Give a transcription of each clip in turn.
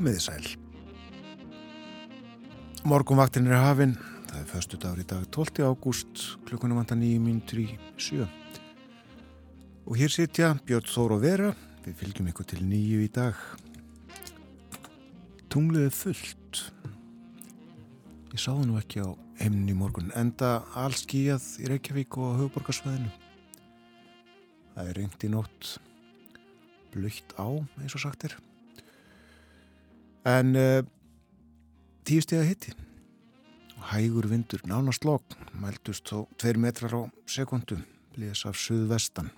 Komiði sæl. Morgunvaktin er hafinn. Það er förstu dagur í dag 12. ágúst, klukkunum vanda 9.37. Og hér sitja Björn Þór og Vera. Við fylgjum ykkur til nýju í dag. Tunglið er fullt. Ég sáðu nú ekki á heimni morgun. Enda allskíjað í Reykjavík og höfuborgarsveðinu. Það er reynd í nótt blöytt á, eins og sagt er en uh, tíu steg að hitti hægur vindur nánast lók mæltust þó tveir metrar á sekundu bliðis af suðvestan.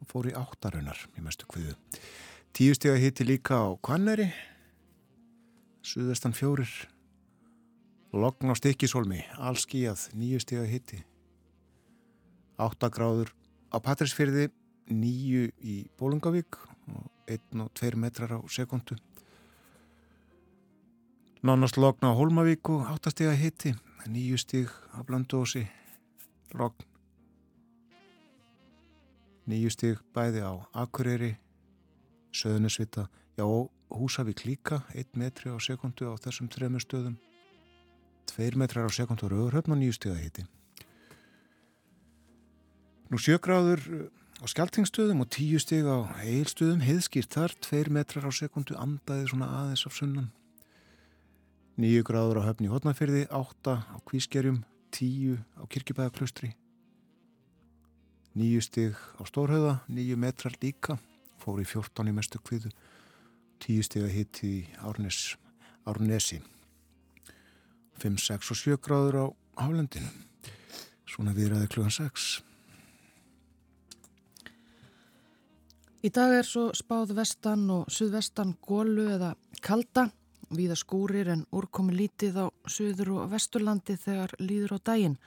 Og fór í áttarunar í mestu kviðu. Tíu steg að hitti líka á Kvanneri suðvestan fjórir. Logn á stikkisólmi allskíjað nýju steg að hitti áttagráður á Patrísfyrði nýju í Bólungavík og einn og tveir metrar á sekundu Nánast logna á Hólmavík og áttastega hitti, nýju stig á Blandósi, logn. Nýju stig bæði á Akureyri, Söðunisvita, já Húsavík líka, 1 metri á sekundu á þessum trefnum stöðum, 2 metrar á sekundu á Rauðurhöfn og nýju stiga hitti. Nú sjögráður á Skeltingstöðum og 10 stig á Eilstöðum, heiðskýrt þar, 2 metrar á sekundu, andaði svona aðeins af sunnan. 9 gráður á höfni Hotnafyrði, 8 á Kvískerjum, 10 á Kirkibæðaklaustri, 9 stig á Stórhauða, 9 metrar líka, fór í 14 í mestu kviðu, 10 stig að hitti í Árnes, Árnesi, 5, 6 og 7 gráður á Hálendinu, svona viðræði klugan 6. Í dag er svo spáð vestan og suðvestan gólu eða kalda Víða skúrir en úrkomi lítið á söður og vesturlandi þegar líður á daginn.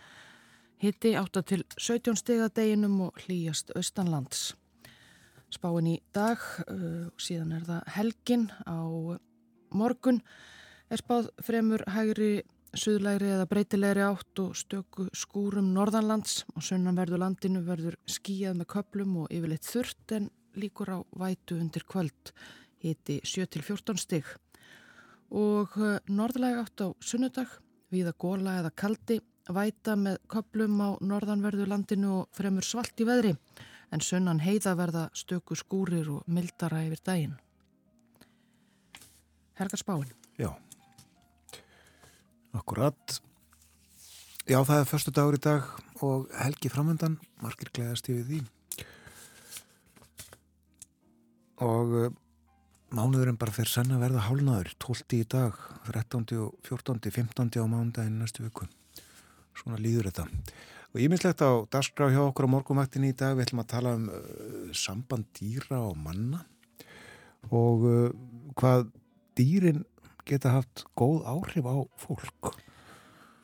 Hitti átta til 17 stega deginum og hlýjast austanlands. Spáin í dag, uh, síðan er það helgin á morgun, er spáð fremur hægri suðlæri eða breytilegri átt og stöku skúrum norðanlands og sunnanverðu landinu verður skíjað með köplum og yfirleitt þurft en líkur á vætu undir kvöld. Hitti 7 til 14 steg og eh, norðlæg átt á sunnudag, viða góla eða kaldi, væta með köplum á norðanverðu landinu og fremur svalt í veðri, en sunnan heiða verða stöku skúrir og mildara yfir daginn. Hergar spáin. Já, akkurat. Já, það er förstu dagur í dag og helgi framöndan, margir gleðast yfir því. Og eh, mánuðurinn bara fyrir senn að verða hálnaður 12. í dag, 13. og 14. 15. á mánudaginn næstu viku svona líður þetta og íminnslegt á dagskrá hjá okkur á morgumættin í dag við ætlum að tala um uh, samband dýra og manna og uh, hvað dýrin geta haft góð áhrif á fólk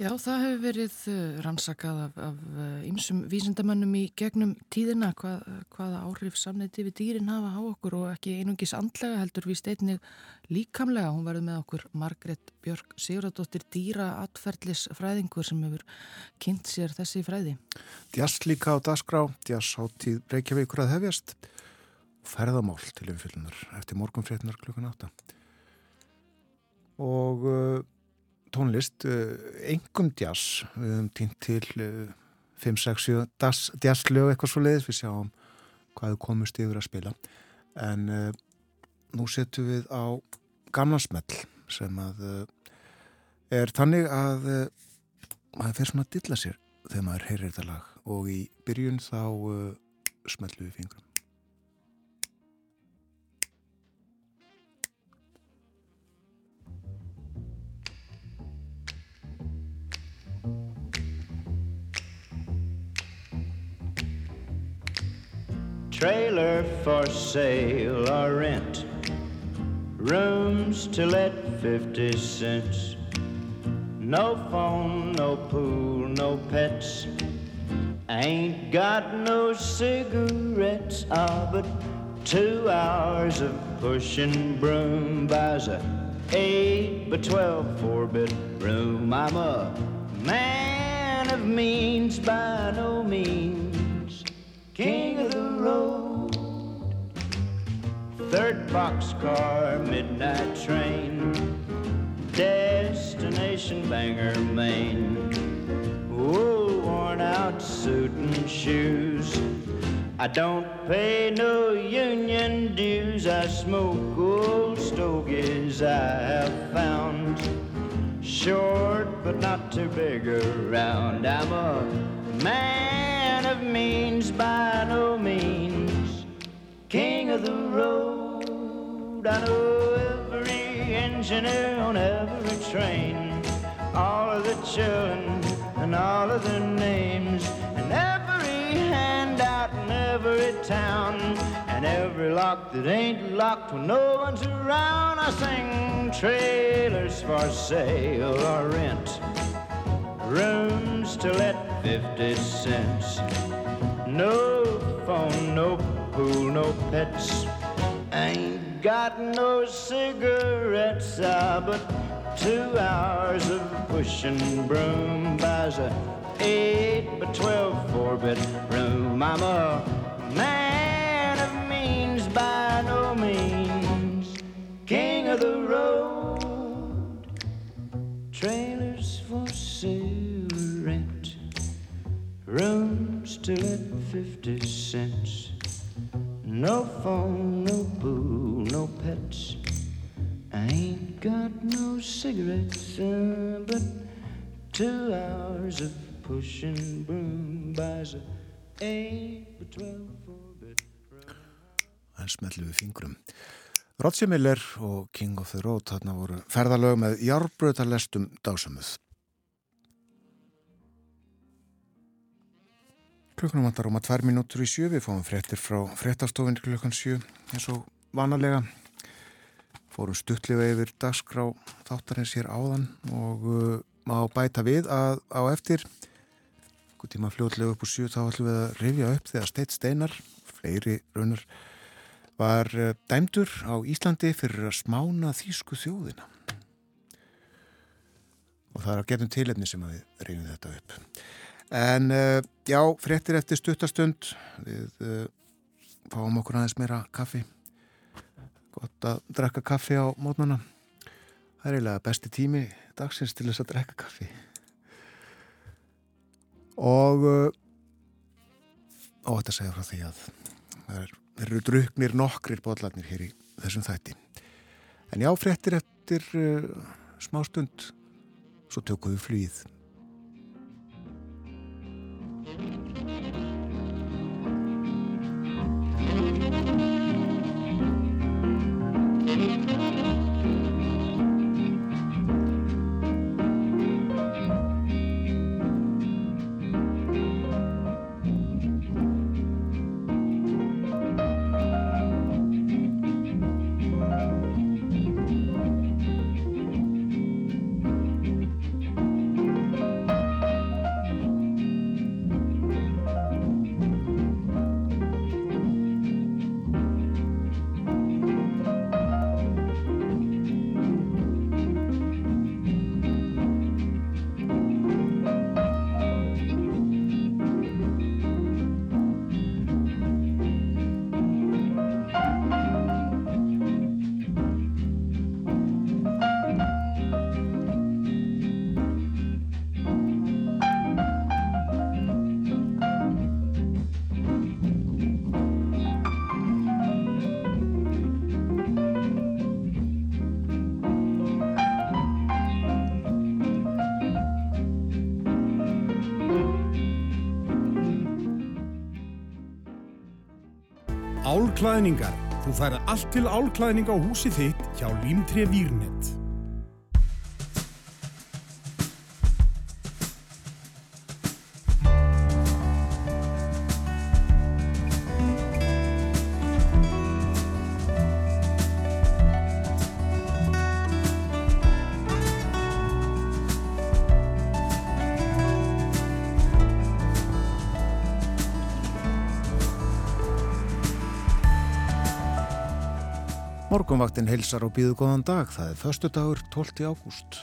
Já, það hefur verið uh, rannsakað af ymsum uh, vísindamannum í gegnum tíðina hvað, hvaða áhrif samneiti við dýrin hafa á okkur og ekki einungis andlega heldur við steinni líkamlega. Hún verður með okkur Margret Björk Sigurðardóttir dýra atferðlis fræðingur sem hefur kynnt sér þessi fræði. Djast líka á dagskrá, djast á tíð Reykjavíkur að hefjast og ferðamál til umfylgjunar eftir morgunfrétnar klukkan átta. Og... Tónlist, engum eh, jazz, við höfum týnt til 5-6 jazzlög eitthvað svo leiðis, við sjáum hvað við komumst yfir að spila. En uh, nú setjum við á gamla smell sem að uh, er þannig að uh, maður fer svona að dilla sér þegar maður heyrir þetta lag. Og í byrjun þá smellum við fingrum Trailer for sale or rent. Rooms to let 50 cents. No phone, no pool, no pets. Ain't got no cigarettes. Ah, but two hours of pushing broom buys a eight by twelve four bit room. I'm a man of means by no means king of the road. third boxcar midnight train, destination Bangor, Maine. Old worn out suit and shoes. I don't pay no union dues. I smoke old stogies I have found. Short but not too big around. I'm a man of means by no means. King of the road. I know every engineer on every train. All of the children and all of their names. And every handout in every town. And every lock that ain't locked when no one's around. I sing trailers for sale or rent. Rooms to let 50 cents. No phone, no pool, no pets. Ain't got no cigarettes, ah, but two hours of pushing broom buys a eight by twelve four bedroom. I'm a man of means by no means, king of the rooms to let fifty cents. No phone, no pool, no pets. I ain't got no cigarettes, uh, but two hours of pushing broom buys a eight by twelve four-bit en smetlu við fingrum. Roger Miller og King of the Road þarna voru ferðalög með járbröðarlestum dásamuð. Klukkunum vantar um að tvær mínútur í sjö, við fáum fréttir frá fréttastofin klukkan sjö eins og vanalega. Fórum stuttlega yfir dagskrá þáttarins hér áðan og uh, má bæta við að á eftir, einhver tíma fljóðlega upp úr sjö, þá ætlum við að rifja upp þegar Steit Steinar, fleiri raunar, var uh, dæmdur á Íslandi fyrir að smána þýsku þjóðina. Og það er að getum tilefni sem að við reyfum þetta upp. En uh, já, fréttir eftir stuttastund, við uh, fáum okkur aðeins meira kaffi. Gott að drekka kaffi á mótnana. Það er eiginlega besti tími dagsins til þess að drekka kaffi. Og uh, óvægt að segja frá því að það er, eru druknir nokkrir bóðlarnir hér í þessum þætti. En já, fréttir eftir uh, smástund, svo tökum við flýð. Álklæðningar. Þú færð allt til álklæðning á húsi þitt hjá Límtré Výrnett. Morgonvaktin heilsar og býðu góðan dag. Það er förstu dagur 12. ágúst.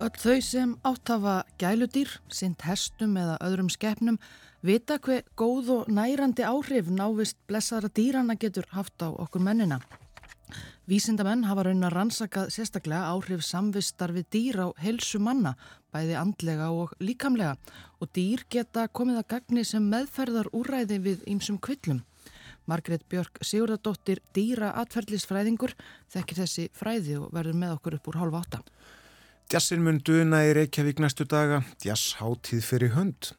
Öll þau sem áttafa gæludýr, sint hestum eða öðrum skeppnum vita hver góð og nærandi áhrif návist blessaðra dýrana getur haft á okkur mennina. Vísindamenn hafa raun að rannsakað sérstaklega áhrif samvistar við dýr á helsu manna, bæði andlega og líkamlega og dýr geta komið að gagni sem meðferðar úræði við ýmsum kvillum. Margrét Björk Sigurðardóttir dýra atferðlisfræðingur þekkir þessi fræði og verður með okkur upp úr hálfa átta. Djassin mun duna í Reykjavík næstu daga, djass hátíð fyrir hönd.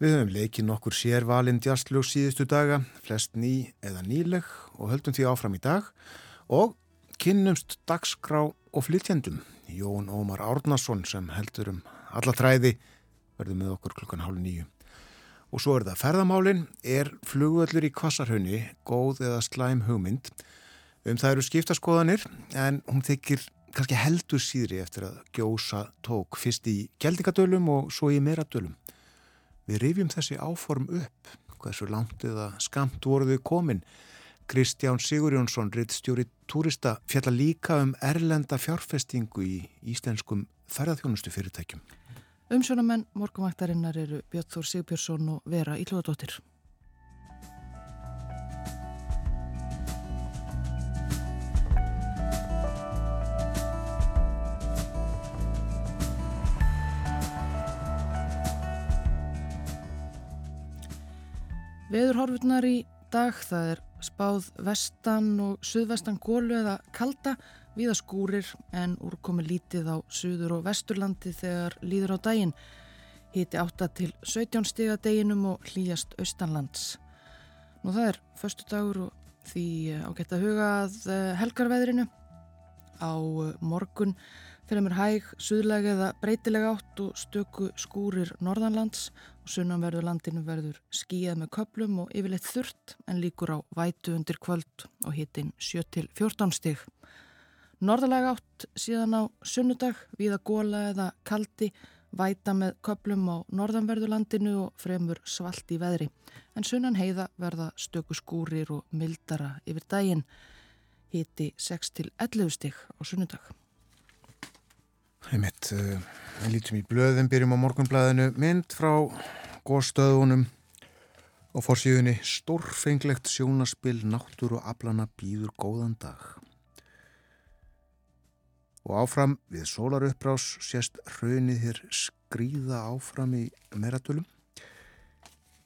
Við höfum leikið nokkur sérvalinn djasslög síðustu daga, flest ný eða nýleg og höldum því áfram í dag og kynnumst dagskrá og flytjendum. Jón Ómar Árnason sem heldur um alla træði verður með okkur klukkan hálf nýju. Og svo er það ferðamálinn, er flugvöldur í kvassarhaunni, góð eða slæm hugmynd. Um það eru skiptaskoðanir en hún þykir kannski heldur síðri eftir að gjósa tók fyrst í geldingadölum og svo í meradölum. Við rifjum þessi áform upp, hversu langt eða skamt voruðu komin. Kristján Sigurjónsson, rittstjóri túrista, fjalla líka um erlenda fjárfestingu í íslenskum ferðarþjónustu fyrirtækjum. Umsjónamenn morgumvæktarinnar eru Björn Þór Sigbjörnsson og Vera Ílúðadóttir. Veðurhorfurnar í dag, það er spáð vestan og suðvestan gólu eða kalda, viða skúrir en úrkomi lítið á suður og vesturlandi þegar líður á daginn. Hiti 8 til 17 stiga deginum og hlýjast austanlands. Nú það er förstu dagur og því ágætt að huga að eh, helgarveðrinu á eh, morgun fyrir mér hæg, suðlega eða breytilega átt og stöku skúrir norðanlands og sunnanverðu landinu verður skíjað með köplum og yfirleitt þurrt en líkur á vætu undir kvöld og hitin 7-14 stig. Norðalega átt síðan á sunnudag, viða góla eða kaldi, væta með köplum á norðanverðu landinu og fremur svalt í veðri. En sunnan heiða verða stöku skúrir og mildara yfir daginn, hiti 6-11 stig á sunnudag. Einmitt, uh, við lítum í blöðum, byrjum á morgunblæðinu, mynd frá góðstöðunum og fórsíðunni stórfenglegt sjónaspill, náttúr og aflana býður góðan dag. Og áfram við sólaruppbrás sést raunið hér skrýða áfram í meratölum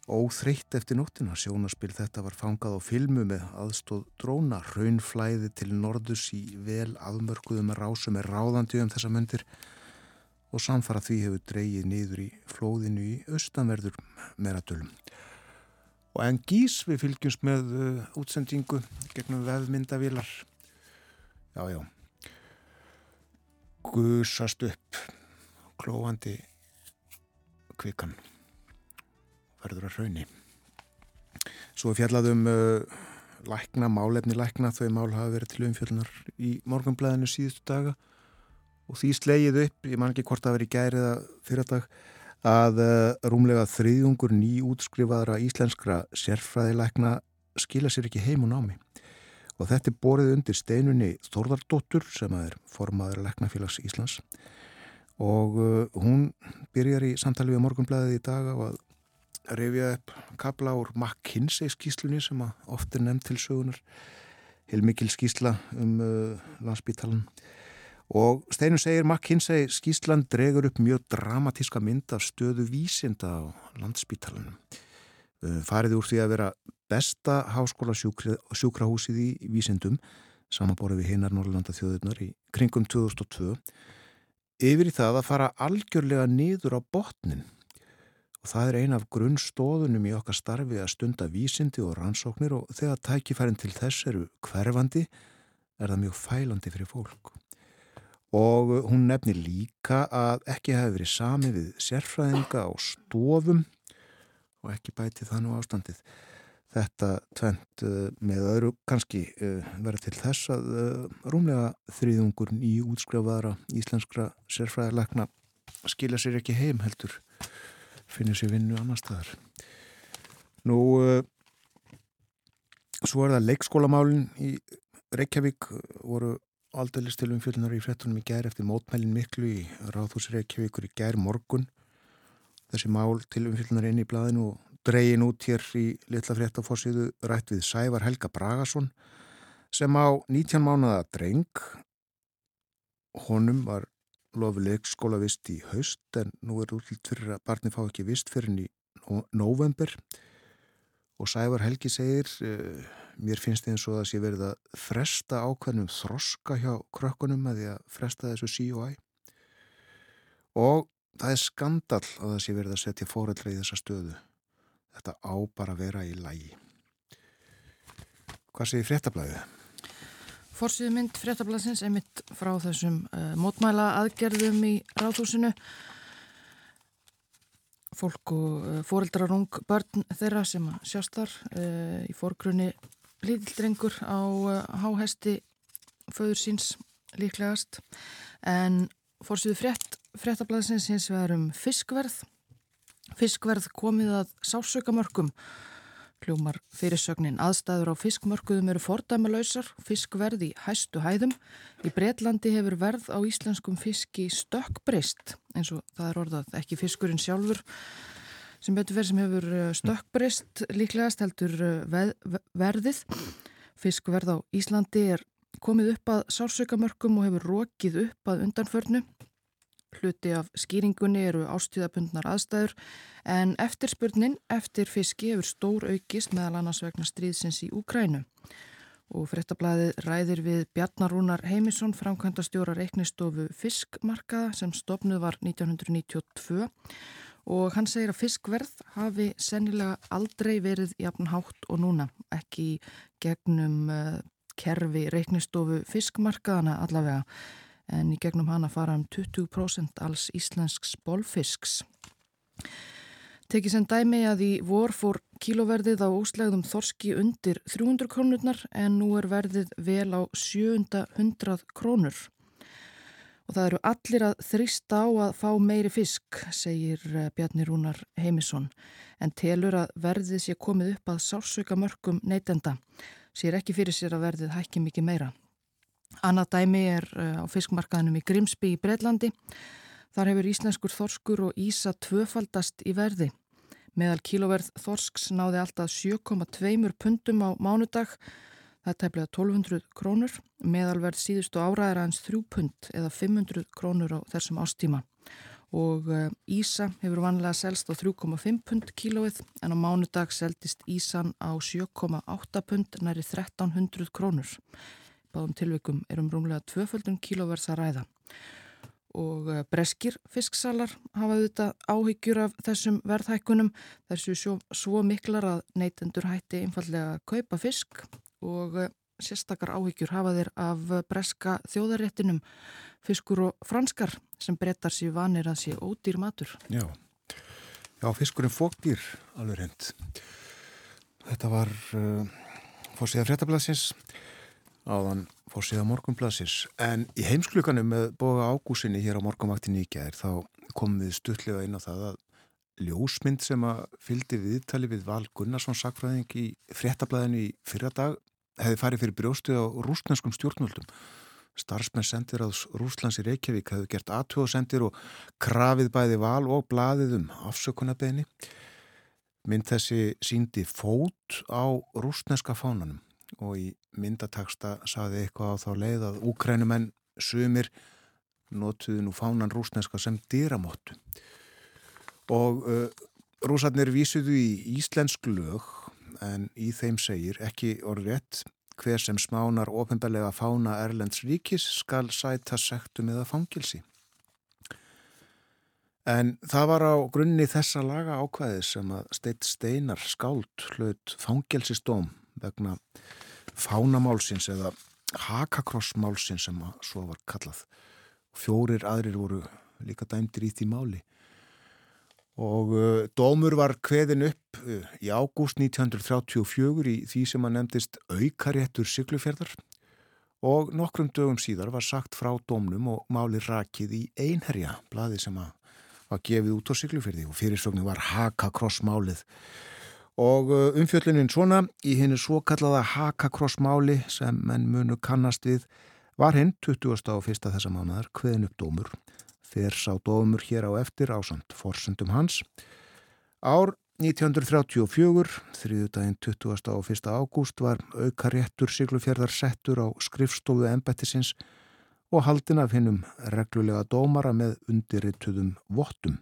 Óþreytt eftir nóttina sjónaspil þetta var fangað á filmu með aðstóð dróna, raunflæði til norðus í vel afmörkuðum rásum er ráðandi um þessa myndir og samfara því hefur dreyið niður í flóðinu í austanverður meradölum. Og en gís við fylgjumst með uh, útsendingu gegnum vefmyndavilar. Já, já. Gusast upp klóandi kvikan verður að raunni. Svo fjallaðum uh, lækna, málefni lækna, þau mál hafa verið til umfjöldunar í morgunblæðinu síðustu daga og því slegið upp, ég man ekki hvort að verið gærið að fyrirdag, að uh, rúmlega þriðjungur nýjútskrifaðra íslenskra sérfræðilækna skila sér ekki heim og námi. Og þetta er borðið undir steinunni Þorðardóttur sem er formaður læknafélags Íslands. Og uh, hún byrjar í samtali við morgunblæðið í dag á að rifja upp kabla úr McKinsey skýslunni sem oft er nefnd til sögunar heilmikil skýsla um uh, landsbítalan og Steinu segir McKinsey skýslan dregur upp mjög dramatíska mynd af stöðu vísinda á landsbítalanum uh, farið úr því að vera besta háskóla sjúkrahúsið í vísindum samanborið við hinnar Norrlanda þjóðurnar í kringum 2002 yfir í það að fara algjörlega niður á botnin og það er ein af grunnstóðunum í okkar starfi að stunda vísindi og rannsóknir og þegar tækifærin til þess eru hverfandi er það mjög fælandi fyrir fólk. Og hún nefnir líka að ekki hafi verið sami við sérfræðinga á stofum og ekki bæti það nú ástandið. Þetta tvent uh, með öðru kannski uh, verið til þess að uh, rúmlega þriðungur í útskrifaðara íslenskra sérfræðilegna skilja sér ekki heim heldur finnir sér vinnu annar staðar. Nú, svo er það leikskólamálinn í Reykjavík voru aldeilis til umfjöldunar í frettunum í gær eftir mótmælin miklu í Ráðhúsreikjavíkur í gær morgun. Þessi mál til umfjöldunar inn í blæðinu og dregin út hér í litla fréttafossiðu rætt við Sævar Helga Bragason sem á 19 mánuða dreng. Honum var lofileg skólavist í haust en nú er útlýtt fyrir að barni fá ekki vist fyrir henni í november og Sævar Helgi segir uh, mér finnst það eins og það sé verið að fresta ákveðnum þroska hjá krökkunum að því að fresta þessu sí og æ. Og það er skandal að það sé verið að setja fóröldra í þessa stöðu þetta á bara að vera í lægi Hvað segir fréttablaðið? Forsiðu mynd fréttablaðsins er mitt frá þessum uh, mótmæla aðgerðum í ráðhúsinu. Fólk og uh, fóreldrar ung börn þeirra sem sjást þar uh, í fórgrunni lítildrengur á háhesti föður síns líklegast. En fórsýðu frétt, fréttablaðsins hins vegar um fiskverð fiskverð komið að sásaukamörkum Hljómar fyrirsögnin aðstæður á fiskmörkuðum eru fordæmalöysar, fiskverð í hæstu hæðum. Í Breitlandi hefur verð á íslenskum fiski stökkbreyst, eins og það er orðað ekki fiskurinn sjálfur sem betur verð sem hefur eh, stökkbreyst líklegast heldur eh, veð, verðið. Fiskverð á Íslandi er komið upp að sársökamörkum og hefur rókið upp að undanförnu. Hluti af skýringunni eru ástíðabundnar aðstæður en eftirspurnin eftir fiski hefur stór aukist meðal annars vegna stríðsins í Úkrænu. Og frettablaðið ræðir við Bjarnarúnar Heimisson, framkvæmda stjóra reiknistofu Fiskmarkaða sem stopnuð var 1992 og hann segir að fiskverð hafi sennilega aldrei verið jafn hátt og núna, ekki gegnum uh, kerfi reiknistofu Fiskmarkaðana allavega en í gegnum hana fara um 20% alls íslensks bólfisks. Tekið sem dæmi að í vor fór kíloverðið á óslegðum þorski undir 300 krónurnar en nú er verðið vel á 700 krónur. Og það eru allir að þrýsta á að fá meiri fisk, segir eh, Bjarni Rúnar Heimisson, en telur að verðið sé komið upp að sársöka mörgum neytenda. Sér ekki fyrir sér að verðið hækki mikið meira. Annað dæmi er eh, á fiskmarkaðinum í Grimsby í Breitlandi. Þar hefur íslenskur þorskur og ísa tvöfaldast í verði. Meðal kíloverð þorsks náði alltaf 7,2 pundum á mánudag. Það er tæplega 1200 krónur. Meðalverð síðustu ára er aðeins 3 pund eða 500 krónur á þessum ástíma. Og eh, ísa hefur vanlega selst á 3,5 pund kílóið en á mánudag seldist ísan á 7,8 pund næri 1300 krónur báðum tilvikum er um rúmlega tvöföldun kílóverðs að ræða. Og eh, breskir fisksalar hafa auðvitað áhyggjur af þessum verðhækkunum þessu svo, svo miklar að neytendur hætti einfallega að kaupa fisk og eh, sérstakar áhyggjur hafa þeir af breska þjóðaréttinum fiskur og franskar sem brettar sér vanir að sé ódýr matur. Já, Já fiskurinn fóktýr alveg hend. Þetta var uh, fórsíða fréttablasins áðan fór síðan morgunblassis en í heimsklukanum með boga ágúsinni hér á morgunvaktinni í gæðir þá komum við stuttlega inn á það að ljósmynd sem að fyldi viðtali við Val Gunnarsson sakfræðing í fréttablaðinu í fyrradag hefði farið fyrir brjóstuð á rúsnenskum stjórnvöldum. Starfsmenn sendir á Rúslands í Reykjavík hefði gert aðtjóðsendir og krafið bæði Val og blaðið um afsökunarbeginni mynd þessi síndi fót á rúsneska fánanum og í myndataksta saði eitthvað á þá leið að úkrænumenn sumir notuðu nú fánan rúsneska sem dýramottu og uh, rúsarnir vísuðu í íslensk lög en í þeim segir ekki orð rétt hver sem smánar ofinbarlega fána Erlends ríkis skal sæta sektum eða fangilsi. En það var á grunni þessa laga ákvæði sem að Steitt Steinar skáld hlut fangelsistóm vegna fánamálsins eða hakakrossmálsins sem svo var kallað. Fjórir aðrir voru líka dæmdir í því máli. Og uh, dómur var kveðin upp uh, í ágúst 1934 í því sem að nefndist aukaréttur syklufjörðar og nokkrum dögum síðar var sagt frá dómnum og máli rakið í einherja, bladi sem að var gefið út á syklufjörði og fyrirsögnin var hakakrossmálið Og uh, umfjöllunin svona í hennu svo kallaða hakakrossmáli sem menn munu kannast við Var hinn 20. og 1. þessa mánuðar hveðin upp dómur, fyrr sá dómur hér á eftir ásand forsendum hans. Ár 1934, þriðudaginn 20. og 1. ágúst var auka réttur siglufjörðar settur á skrifstofu embættisins og haldin af hinnum reglulega dómara með undirrituðum vottum.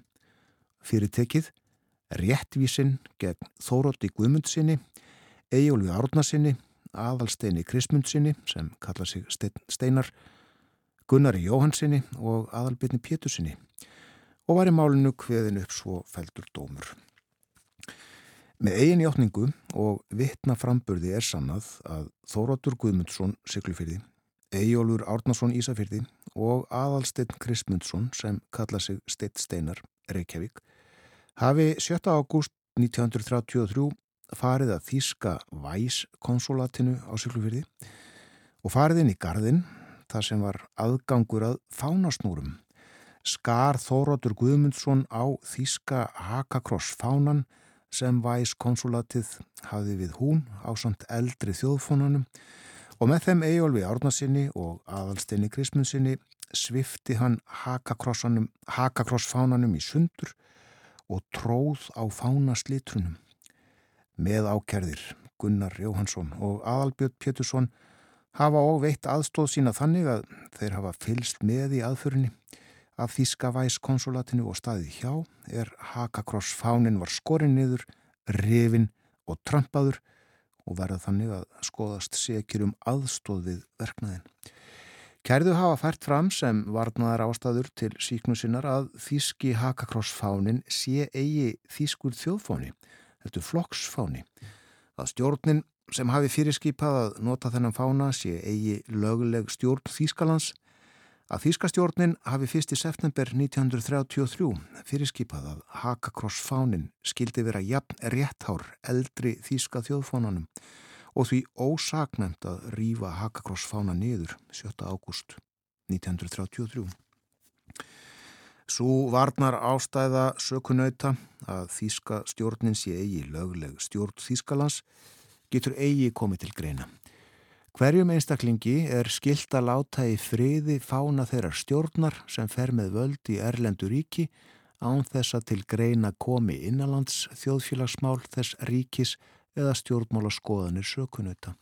Fyrirtekið, réttvísin gegn Þórótti Guðmundsinni, Ejólfi Árnasinni, aðalsteini Krismundsinni sem kalla sig Steinar, Gunnari Jóhansinni og aðalbyrni Pétursinni og var í málinu hveðin upp svo feldur dómur. Með eigin hjáttningu og vittna framburði er sannað að Þóróttur Guðmundsson Siglufyrði, Ejólfur Árnason Ísafyrði og aðalsteinn Krismundsson sem kalla sig Steitt Steinar Reykjavík hafi 7. ágúst 1933 farið að þýska væskonsulatinu á Siglufyrði og farið inn í gardin þar sem var aðgangur að fánasnúrum. Skar Þórótur Guðmundsson á þýska Hakakross fánan sem væskonsulatið hafði við hún á samt eldri þjóðfónanum og með þeim Ejólfi Árnarsinni og aðalstinni Krismunsinni svifti hann Hakakross fánanum í sundur og tróð á fánaslitrunum með ákerðir Gunnar Jóhansson og Adalbjörn Pétursson hafa og veitt aðstóð sína þannig að þeir hafa fylst með í aðförinni af Þíska væskonsulatinu og staðið hjá er Hakakross fánin var skorinn niður, rifin og trampaður og verða þannig að skoðast sekir um aðstóð við verknaðin. Kærðu hafa fært fram sem varnaðar ástæður til síknu sinnar að Þíski Hakakross fánin sé eigi Þískur þjóðfáni heldur flokksfáni. Að stjórnin sem hafi fyrirskipað að nota þennan fána sé eigi löguleg stjórn Þýskalands að Þýskastjórnin hafi fyrst í september 1933 fyrirskipað að Hakakross-fánin skildi vera jafn rétthár eldri Þýska þjóðfónanum og því ósaknæmt að rýfa Hakakross-fána niður 7. ágúst 1933. Svo varnar ástæða sökunauta að Þíska stjórnin sé eigi lögleg stjórn Þískalands getur eigi komið til greina. Hverjum einstaklingi er skilt að láta í friði fána þeirrar stjórnar sem fer með völd í Erlendu ríki án þess að til greina komi innanlands þjóðfélagsmál þess ríkis eða stjórnmála skoðanir sökunauta.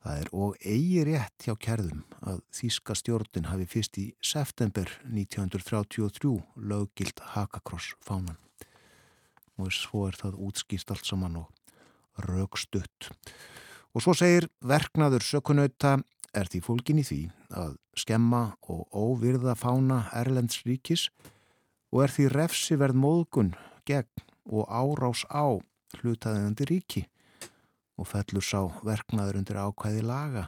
Það er og eigi rétt hjá kerðum að Þíska stjórnin hafi fyrst í september 1933 löggild Hakakross fánan. Og svo er það útskýst allt saman og raukstutt. Og svo segir verknaður sökunauta er því fólkin í því að skemma og óvirða fána Erlends ríkis og er því refsi verð móðgun gegn og árás á hlutaðiðandi ríki og fellur sá verknaður undir ákvæði laga,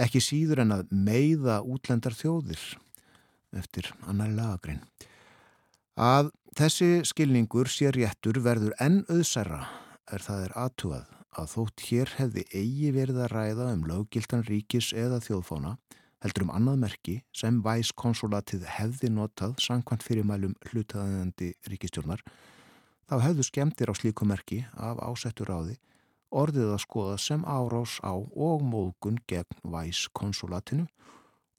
ekki síður en að meiða útlendar þjóðir eftir annar lagagrein. Að þessi skilningur sé réttur verður enn auðsæra er það er aðtúað að þótt hér hefði eigi verið að ræða um löggiltan ríkis eða þjóðfóna heldur um annað merki sem væskonsulatið hefði notað sangkvæmt fyrirmælum hlutaðandi ríkistjórnar þá hefðu skemmtir á slíku merki af ásettur áði orðið að skoða sem árás á og móðgun gegn væs konsulatinu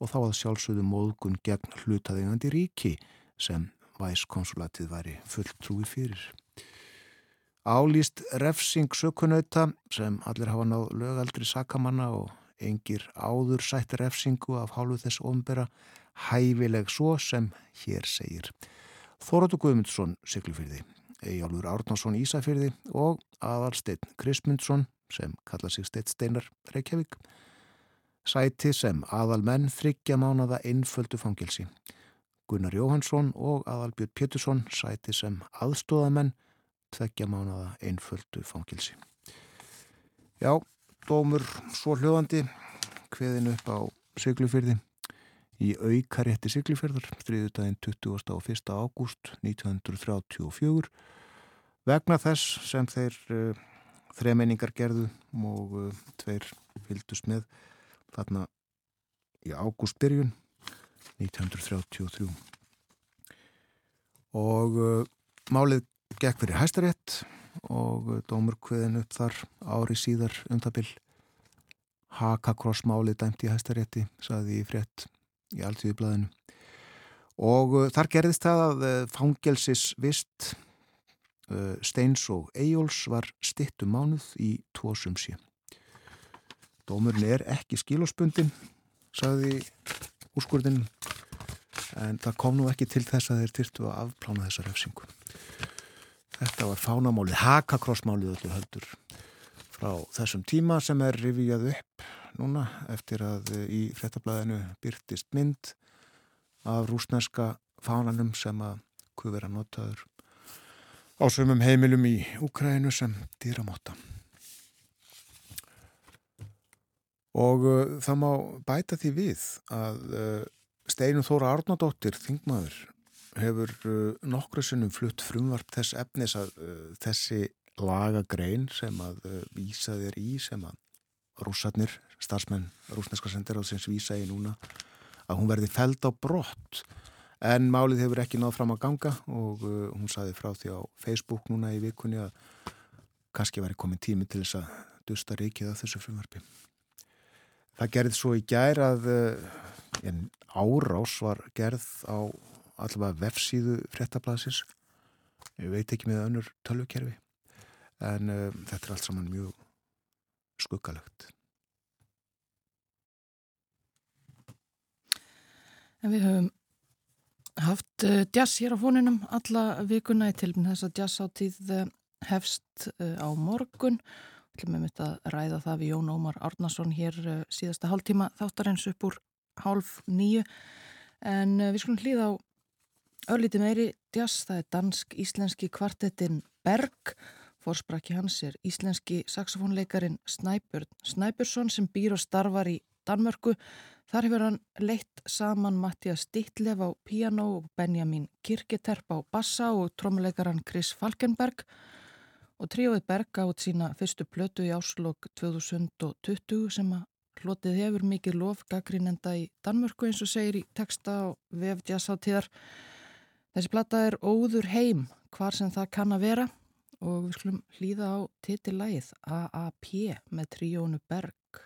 og þá að sjálfsögðu móðgun gegn hlutaðingandi ríki sem væs konsulatið væri fullt trúi fyrir. Álýst refsing sökunauta sem allir hafa náð lögaldri sakamanna og engir áður sætt refsingu af hálfu þess ombera hæfileg svo sem hér segir. Þóróttu Guðmundsson, Siglufyrði. Ejálfur Árnarsson Ísafyrði og aðalsteinn Krismundsson sem kalla sig Steitt Steinar Reykjavík sæti sem aðal menn þryggja mánada einföldu fangilsi. Gunnar Jóhansson og aðalbjörn Pétursson sæti sem aðstóðamenn tveggja mánada einföldu fangilsi. Já, dómur svo hljóðandi hveðin upp á Siglufyrði í aukarétti Siglifjörður þriðudaginn 20. og 1. ágúst 1934 vegna þess sem þeir uh, þremenningar gerðu og uh, tveir fylgdust með þarna í ágústbyrjun 1933 og uh, málið gekk fyrir hæstarétt og dómur hveðin upp þar ári síðar um það byll hakakrossmáli dæmt í hæstarétti, saði í frétt í alltíðublaðinu. Og uh, þar gerðist það að uh, fangelsis vist uh, Steins og Eyjóls var stittu mánuð í tvo sumsi. Dómurinn er ekki skilóspundin, saði úrskurðin, en það kom nú ekki til þess að þeir tyrtu að afplána þessa refsingu. Þetta var fánamálið, hakakrossmálið öllu höldur frá þessum tíma sem er rivijað upp núna eftir að í frettablaðinu byrtist mynd af rúsneska fánanum sem að kuð vera notaður á svömmum heimilum í Úkrænu sem dýramotta. Og uh, það má bæta því við að uh, Steinu Þóra Árnadóttir, þingmaður, hefur uh, nokkru sinnum flutt frumvart þess efnis að þessi lagagrein sem að vísa þér í sem að rússarnir, starfsmenn rúsneska sendiráðsins vísa í núna að hún verði feld á brott en málið hefur ekki náð fram að ganga og uh, hún saði frá því á Facebook núna í vikunni að kannski væri komin tími til þess að dusta reikið af þessu frumvarfi. Það gerði svo í gær að uh, árás var gerð á allavega vefsíðu fréttablasins. Ég veit ekki með önnur tölvukerfi en uh, þetta er allt saman mjög skuggalegt. En við höfum haft uh, jazz hér á fóninum alla vikuna í tilbyn þess að jazz áttíð uh, hefst uh, á morgun. Við ætlum mitt að ræða það við Jón Ómar Árnason hér síðasta hálftíma þáttarins upp úr hálf nýju. En við skulum hlýða á örlíti meiri jazz, það er dansk-íslenski kvartettin Berg. Forsprakki hans er íslenski saxofónleikarin Snæbjörn Snæbjörnsson sem býr og starfar í Danmörku. Þar hefur hann leitt saman Mattias Dittlef á piano og Benjamin Kirketerp á bassa og trómuleikaran Chris Falkenberg og tríóið Berg átt sína fyrstu plötu í áslokk 2020 sem að hlotið hefur mikið lof gaggrínenda í Danmörku eins og segir í texta og vefdjasáttíðar. Þessi platta er óður heim hvar sem það kann að vera og við skulum hlýða á titillægið AAP með tríónu Berg.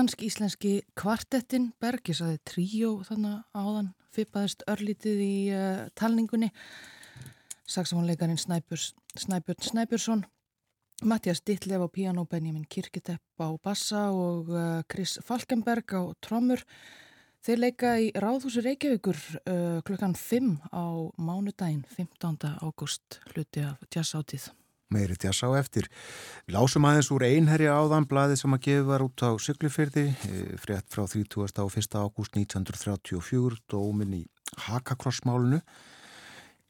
Dansk-íslenski kvartettin Bergisaði tríó þannig áðan fippaðist örlítið í uh, talningunni Saxofónleikarin Snæbjörn Snæbjörnsson Mattias Dittlef á piano, Benjamin Kirketepp á bassa og uh, Chris Falkenberg á trommur Þeir leika í Ráðhúsi Reykjavíkur uh, klukkan 5 á mánudaginn 15. ágúst hluti af jazzáttíð meiri til að sá eftir. Við lásum aðeins úr einherja áðan, blaðið sem að gefa út á Siglufyrði, eh, frétt frá 30. og 1. ágúst 1934, dómin í Hakakrossmálunu.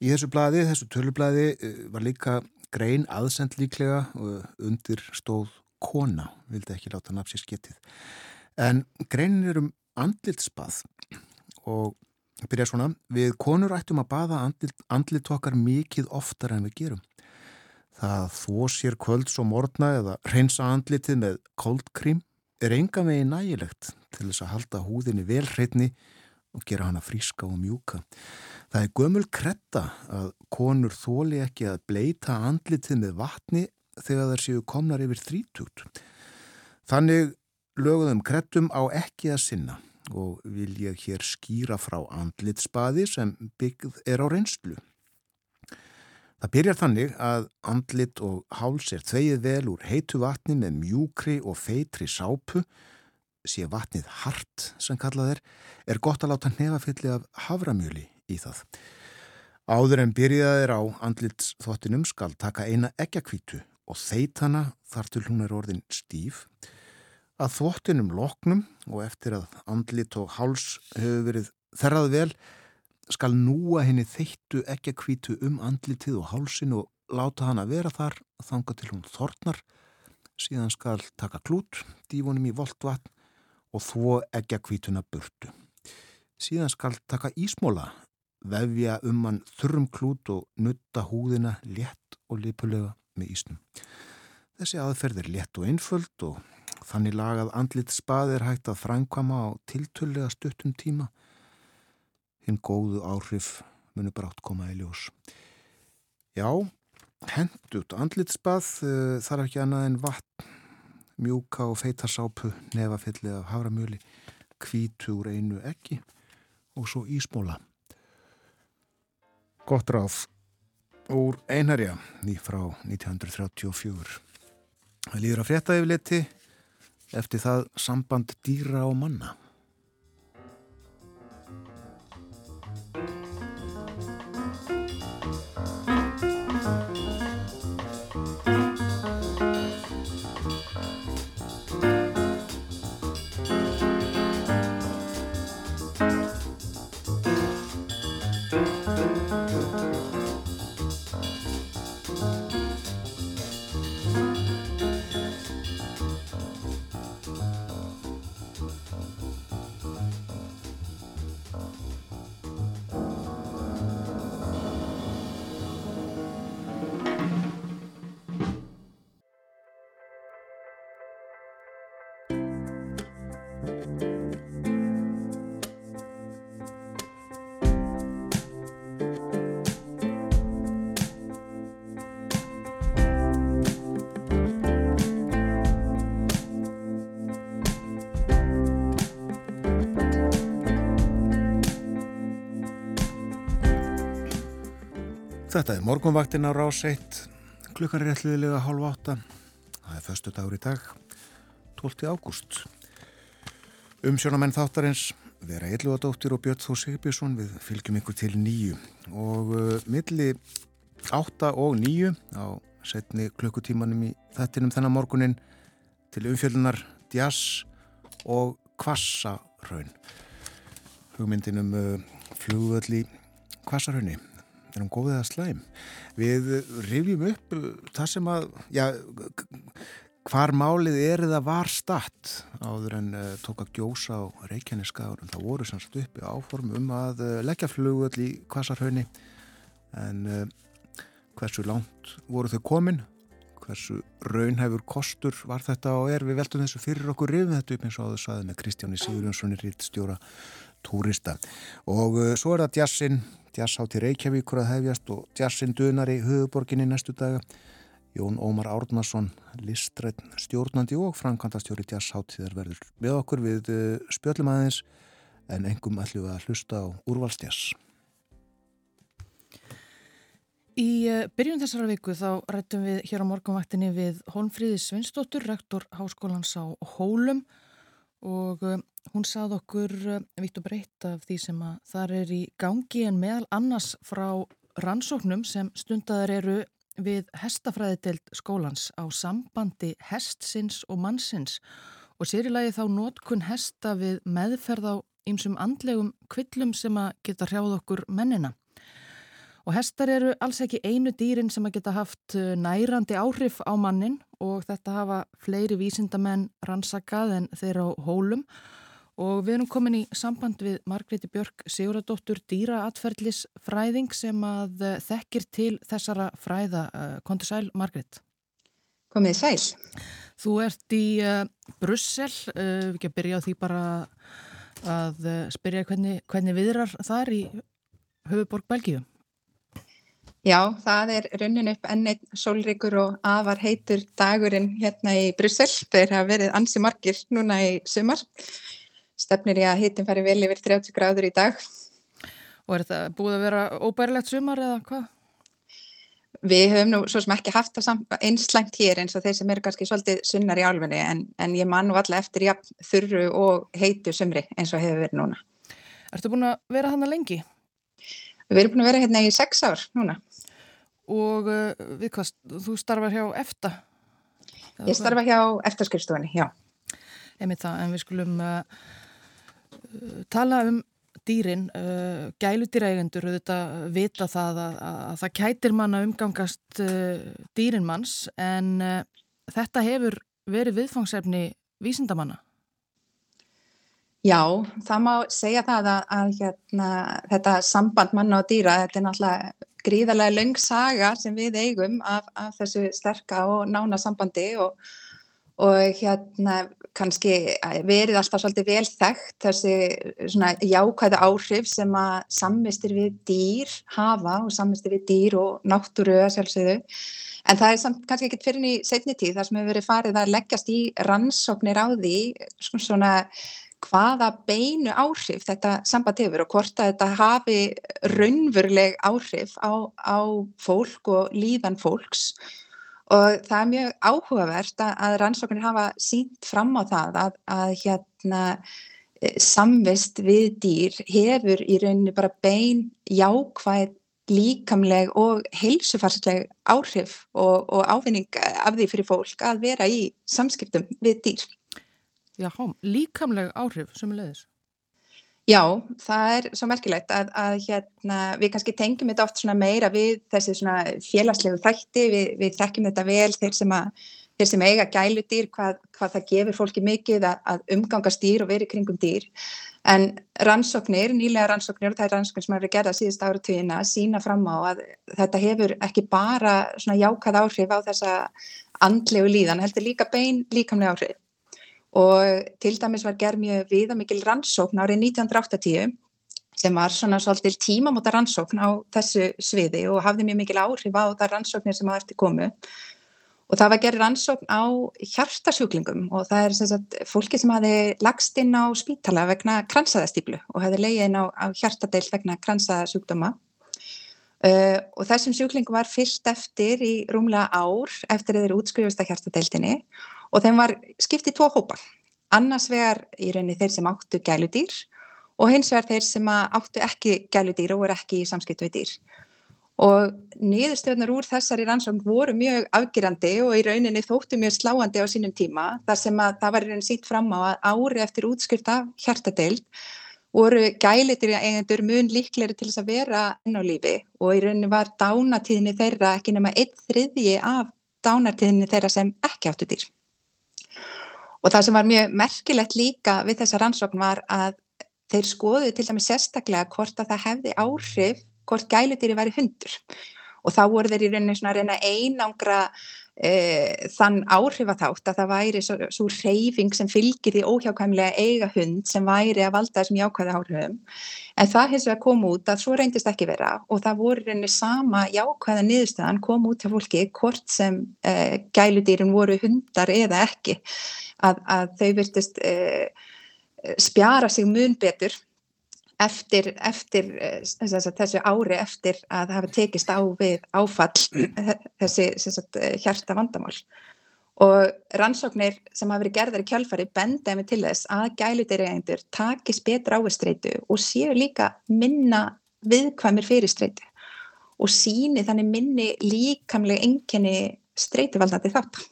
Í þessu blaði, þessu tölublaði, eh, var líka grein aðsend líklega eh, undir stóð kona, vildi ekki láta nafn sér sketið. En greinin er um andlitsbað og byrja svona, við konur ættum að baða andlit, andlit okkar mikið oftar en við gerum. Það þó sér kvölds og morgna eða reynsa andlitið með koldkrím er enga megi nægilegt til þess að halda húðinni velhreitni og gera hana fríska og mjúka. Það er gömul kretta að konur þóli ekki að bleita andlitið með vatni þegar þær séu komnar yfir þrítugt. Þannig löguðum krettum á ekki að sinna og vil ég hér skýra frá andlitsbaði sem byggð er á reynslu. Það byrjar þannig að andlit og háls er þvegið vel úr heitu vatni með mjúkri og feitri sápu, sé vatnið hart sem kallað er, er gott að láta nefafilli af havramjöli í það. Áður en byrjaðir á andlitsþottinum skal taka eina ekkjakvítu og þeit hana þar til hún er orðin stíf. Að þottinum loknum og eftir að andlit og háls hefur verið þerrað vel, skal núa henni þeittu ekki að kvítu um andlitið og hálsin og láta hann að vera þar þanga til hún þornar. Síðan skal taka klút dífunum í volt vatn og þvó ekki að kvítuna burtu. Síðan skal taka ísmóla vefja um hann þurrum klút og nutta húðina létt og lipulega með ísnum. Þessi aðferð er létt og einföld og þannig lagað andlit spað er hægt að frænkvama á tiltullega stuttum tíma hinn góðu áhrif munu brátt koma í ljós. Já, hendut andlitsbað uh, þarf ekki annað en vatn, mjúka og feitarsápu, nefafilli af havramjöli, kvítu úr einu ekki og svo ísmóla. Gott ráð úr einarja ný frá 1934. Það líður að frétta yfirleiti eftir það samband dýra og manna. Þetta er morgunvaktin á rás 1, klukkan er réttliðilega hálf átta, það er förstu dagur í dag, 12. ágúst. Umsjónamenn þáttarins vera Eilúadóttir og Björn Þó Sigbjörnsson við fylgjum ykkur til nýju og uh, milli átta og nýju á setni klukkutímanum í þettinum þennan morgunin til umfjöldunar Djass og Kvassarhaun. Hugmyndinum uh, flugvöld í Kvassarhaunni er hún góðið að slæm? Við rifjum upp uh, það sem að já, hvar málið er eða var statt áður en uh, tók að gjósa á Reykjaneska árum, það voru sannsagt uppi áform um að uh, leggja flugöld í Kvassarhaunni en uh, hversu langt voru þau komin? Hversu raunhæfur kostur var þetta og er? Við veltum þessu fyrir okkur rifum þetta upp eins og áður saði með Kristjáni Sigurjónssoni rittstjóra túrista. Og uh, svo er það jazzin jazzhátti Reykjavíkur að hefjast og jazzin dunar í höfuborginni næstu daga. Jón Ómar Árnason, listrætt stjórnandi og framkvæmdastjóri jazzháttíðar verður með okkur. Við eh, spjöllum aðeins en engum ætlum að hlusta á úrvalstjass. Í eh, byrjun þessara viku þá rættum við hér á morgunvaktinni við Holmfríði Svinsdóttur, rektor Háskólans á Hólum og eh, hún sað okkur vitt og breytt af því sem að þar er í gangi en meðal annars frá rannsóknum sem stundadar eru við hestafræðidelt skólans á sambandi hestsins og mannsins og sérilagi þá nótkun hesta við meðferð á ýmsum andlegum kvillum sem að geta hrjáð okkur mennina. Og hestar eru alls ekki einu dýrin sem að geta haft uh, nærandi áhrif á mannin og þetta hafa fleiri vísindamenn rannsakað en þeir á hólum og við erum komin í samband við Margréti Björk Siguradóttur dýraatferðlis fræðing sem að eh, þekkir til þessara fræða. Eh, Kondur sæl, Margrét. Komið sæl. Þú ert í uh, Brussel, uh, við ekki að byrja á því bara að uh, spyrja hvernig, hvernig viðrar þar í höfuborg Belgíu? Já, það er raunin upp enneitt sólríkur og afar heitur dagurinn hérna í Brussel. Þeir hafa verið ansi margir núna í sumar stefnir ég að hitin fari vel yfir 30 gráður í dag. Og er þetta búið að vera óbærilegt sumar eða hvað? Við höfum nú svo sem ekki haft það einslægt hér eins og þeir sem eru kannski svolítið sunnar í álfunni en, en ég man nú alla eftir ja, þurru og heitu sumri eins og hefur verið núna. Ertu búin að vera hann að lengi? Við erum búin að vera hérna í sex ár núna. Og uh, við hvað, þú starfar hjá EFTA? Ég starfa hjá EFTA-skrifstofunni, já. Emið það, en við skulum... Uh, tala um dýrin, uh, gæludýrægendur þetta vita það að, að það kætir manna umgangast uh, dýrin manns en þetta hefur verið viðfangsefni vísindamanna. Já, það má segja það að, að hérna, þetta samband manna og dýra, þetta er náttúrulega gríðarlega löng saga sem við eigum af, af þessu sterka og nána sambandi og og hérna kannski verið alltaf svolítið vel þekkt þessi svona jákvæða áhrif sem að samvistir við dýr hafa og samvistir við dýr og náttúru að sjálfsögðu. En það er samt kannski ekkit fyrir í setni tíð þar sem hefur verið farið að leggjast í rannsóknir á því svona hvaða beinu áhrif þetta samband hefur og hvort að þetta hafi raunveruleg áhrif á, á fólk og líðan fólks Og það er mjög áhugavert að, að rannsóknir hafa sínt fram á það að, að hérna, e, samvist við dýr hefur í rauninni bara bein jákvæð líkamleg og heilsufarsleg áhrif og, og ávinning af því fyrir fólk að vera í samskiptum við dýr. Já, líkamleg áhrif sem er leiðis. Já, það er svo merkilegt að, að hérna, við kannski tengjum þetta oft meira við þessi félagslegu þætti, við, við þekkjum þetta vel þeir sem, að, þeir sem eiga gæludýr, hvað, hvað það gefur fólki mikið að, að umgangast dýr og verið kringum dýr. En rannsóknir, nýlega rannsóknir og það er rannsóknir sem hefur gerað síðust ára tíðina sína fram á að þetta hefur ekki bara jákað áhrif á þessa andlegu líðan, heldur líka bein líkamlega áhrif og til dæmis var gerð mjög viðamikil rannsókn árið 1980 sem var svona svolítil tímamóta rannsókn á þessu sviði og hafði mjög mikil áhrif á það rannsóknir sem að eftir komu. Og það var gerð rannsókn á hjartasjúklingum og það er sagt, fólki sem hafi lagst inn á spítala vegna kransaðastýplu og hefði leiðið inn á, á hjartadeil vegna kransaðasjúkdóma uh, og þessum sjúklingum var fyllt eftir í rúmlega ár eftir þeir útskrifast að hjartadeildinni. og þeim var skiptið tvo hópa annars vegar í rauninni þeir sem áttu gæludýr og hins vegar þeir sem áttu ekki gæludýr og voru ekki í samskiptu við dýr. Og niðurstöðnar úr þessari rannsókn voru mjög afgerandi og í rauninni þóttu mjög sláandi á sínum tíma þar sem að það var í rauninni sítt fram á að ári eftir útskrift af hjartadeild voru gælitir eigendur mun líkleri til þess að vera enn á lífi. Og í rauninni var dánatíðinni þeirra ekki nema einn þriðji af dánatíðinni þeirra sem ekki áttu dýr. Og það sem var mjög merkilegt líka við þessa rannsókn var að þeir skoðu til dæmis sérstaklega hvort að það hefði áhrif hvort gælutýri væri hundur. Og þá voru þeir í rauninni svona að reyna einangra e, þann áhrifa þátt að það væri svo, svo reyfing sem fylgir því óhjákvæmlega eiga hund sem væri að valda þessum jákvæða áhrifum. En það hins vegar kom út að svo reyndist ekki vera og það voru reynir sama jákvæða niðurstöðan kom út hjá fólki hvort sem e, gæludýrin voru hundar eða ekki. Að, að þau virtist e, spjara sig mun betur eftir, eftir eh, þessu ári eftir að það hafi tekist á við áfall þessi sagt, hjarta vandamál og rannsóknir sem hafa verið gerðar í kjálfari benda með til þess að gælutýrjægendur takist betra áistreitu og séu líka minna viðkvæmir fyrir streitu og síni þannig minni líkamlega enginni streituvaldandi þáttan.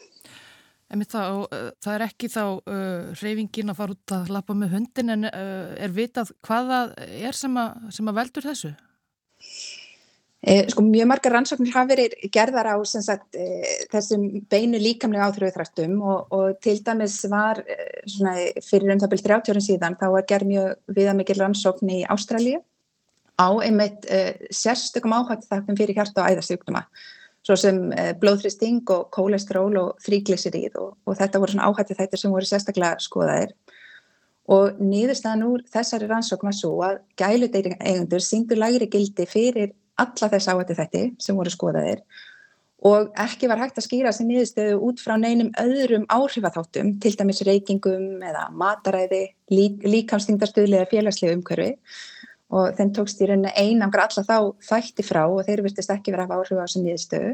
Það, uh, það er ekki þá uh, reyfingin að fara út að lappa með hundin en uh, er vitað hvaða er sem að, sem að veldur þessu? Eh, sko, mjög margar rannsóknir hafa verið gerðar á sagt, eh, þessum beinu líkamlega áþröðuþrættum og, og til dæmis var eh, svona, fyrir um það byrjum 30 árum síðan þá var gerð mjög viðamikil rannsókn í Ástralju á einmitt eh, sérstökum áhættu þakkum fyrir hjarta og æðarsjúkduma svo sem eh, blóðþristing og kólestról og þrýgliserið og, og þetta voru svona áhætti þættir sem voru sérstaklega skoðaðir. Og nýðurstaðan úr þessari rannsókn var svo að gæludeiringendur síndur lægri gildi fyrir alla þess áhætti þætti sem voru skoðaðir og ekki var hægt að skýra sem nýðurstöðu út frá neinum öðrum áhrifatháttum, til dæmis reykingum eða mataræði, lík, líkamstingdarstöðlega félagslega umhverfi og þeim tókst í rauninni einangra alla þá þætti frá og þeir virtist ekki verið að hafa áhrif á þessu nýðstöðu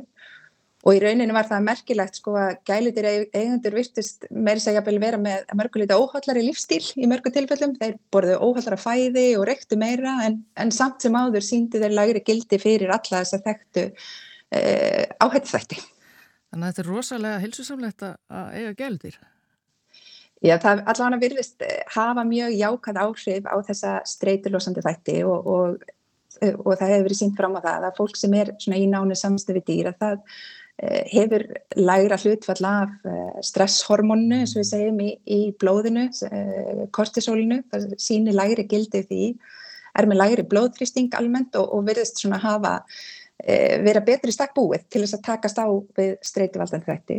og í rauninu var það merkilegt sko að gælitir eigundur virtist meiri segja að vera með mörguleita óhaldari lífstíl í mörgu tilfellum, þeir borðu óhaldara fæði og rektu meira en, en samt sem áður síndi þeir lagri gildi fyrir alla þess að þekktu eh, áhættu þætti. Þannig að þetta er rosalega hilsusamlegt að eiga gælitir. Já, það allavega virðist eh, hafa mjög jákað áhrif á þessa streyturlosandi þætti og, og, eh, og það hefur verið sínt fram á það að fólk sem er í nánu samstöfi dýr að það eh, hefur lægra hlutfall af stresshormónu, eins og við segjum, í, í blóðinu, kortisólinu, það sýnir lægri gildið því, er með lægri blóðþrýsting almennt og, og virðist svona hafa vera betri stakk búið til þess að takast á við streytuvaldandi þætti.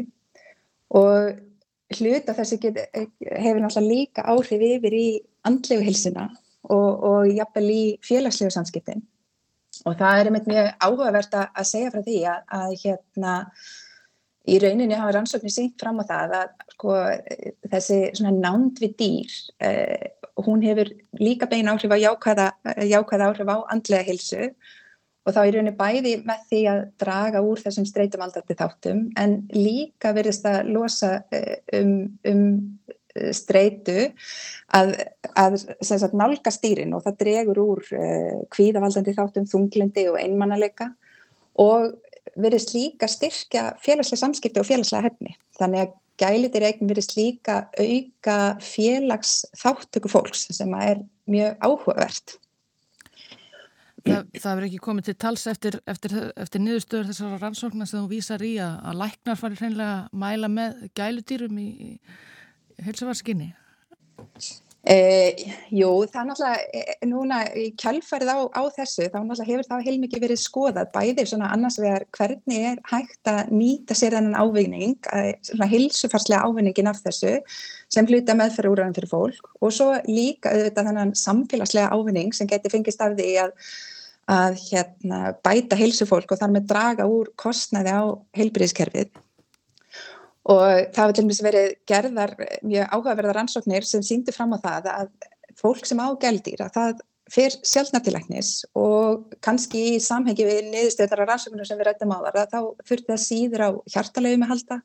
Og hluta þessi get, hefur náttúrulega líka áhrif yfir í andlegu hilsuna og, og jafnvel í félagslegu samskiptin. Og það er einmitt mjög áhugavert að segja frá því að, að hérna í rauninni hafa rannsóknir syngt fram á það að sko, þessi nánd við dýr eh, hún hefur líka bein áhrif á jákvæða, jákvæða áhrif á andlega hilsu og þá er rauninni bæði með því að draga úr þessum streytumaldandi þáttum en líka verðist að losa eh, um, um eh, streytu að, að sagt, nálga stýrin og það dregur úr uh, kvíðavaldandi þáttum, þunglindi og einmannalega og verðist líka styrkja félagslega samskipti og félagslega hefni. Þannig að gælitir eigin verðist líka auka félags þáttöku fólks sem er mjög áhugavert. Það, það verður ekki komið til tals eftir, eftir, eftir niðurstöður þessara rannsóknar sem þú vísar í að, að læknar fari hreinlega að mæla með gæludýrum í, í helsafarskinni? Eh, jú, það er náttúrulega núna í kjálfærið á, á þessu þá náttúrulega hefur það heilmikið verið skoðað bæðir svona annars vegar hvernig er hægt að nýta sér þennan ávinning svona hilsufarslega ávinningin af þessu sem hluta meðferð úrræðan fyrir fólk og svo líka auðvitað þennan samfélagslega ávinning sem getur fengist af því að að hérna, bæta heilsufólk og þar með draga úr kostnaði á heilbríðiskerfið og það var til dæmis verið gerðar mjög áhugaverðar ansóknir sem síndi fram á það að fólk sem á gældir að það fer sjálfnartilegnis og kannski í samhengi við niðurstöðara rannsóknir sem við rættum á þar þá þurfti það síður á hjartalegum að halda,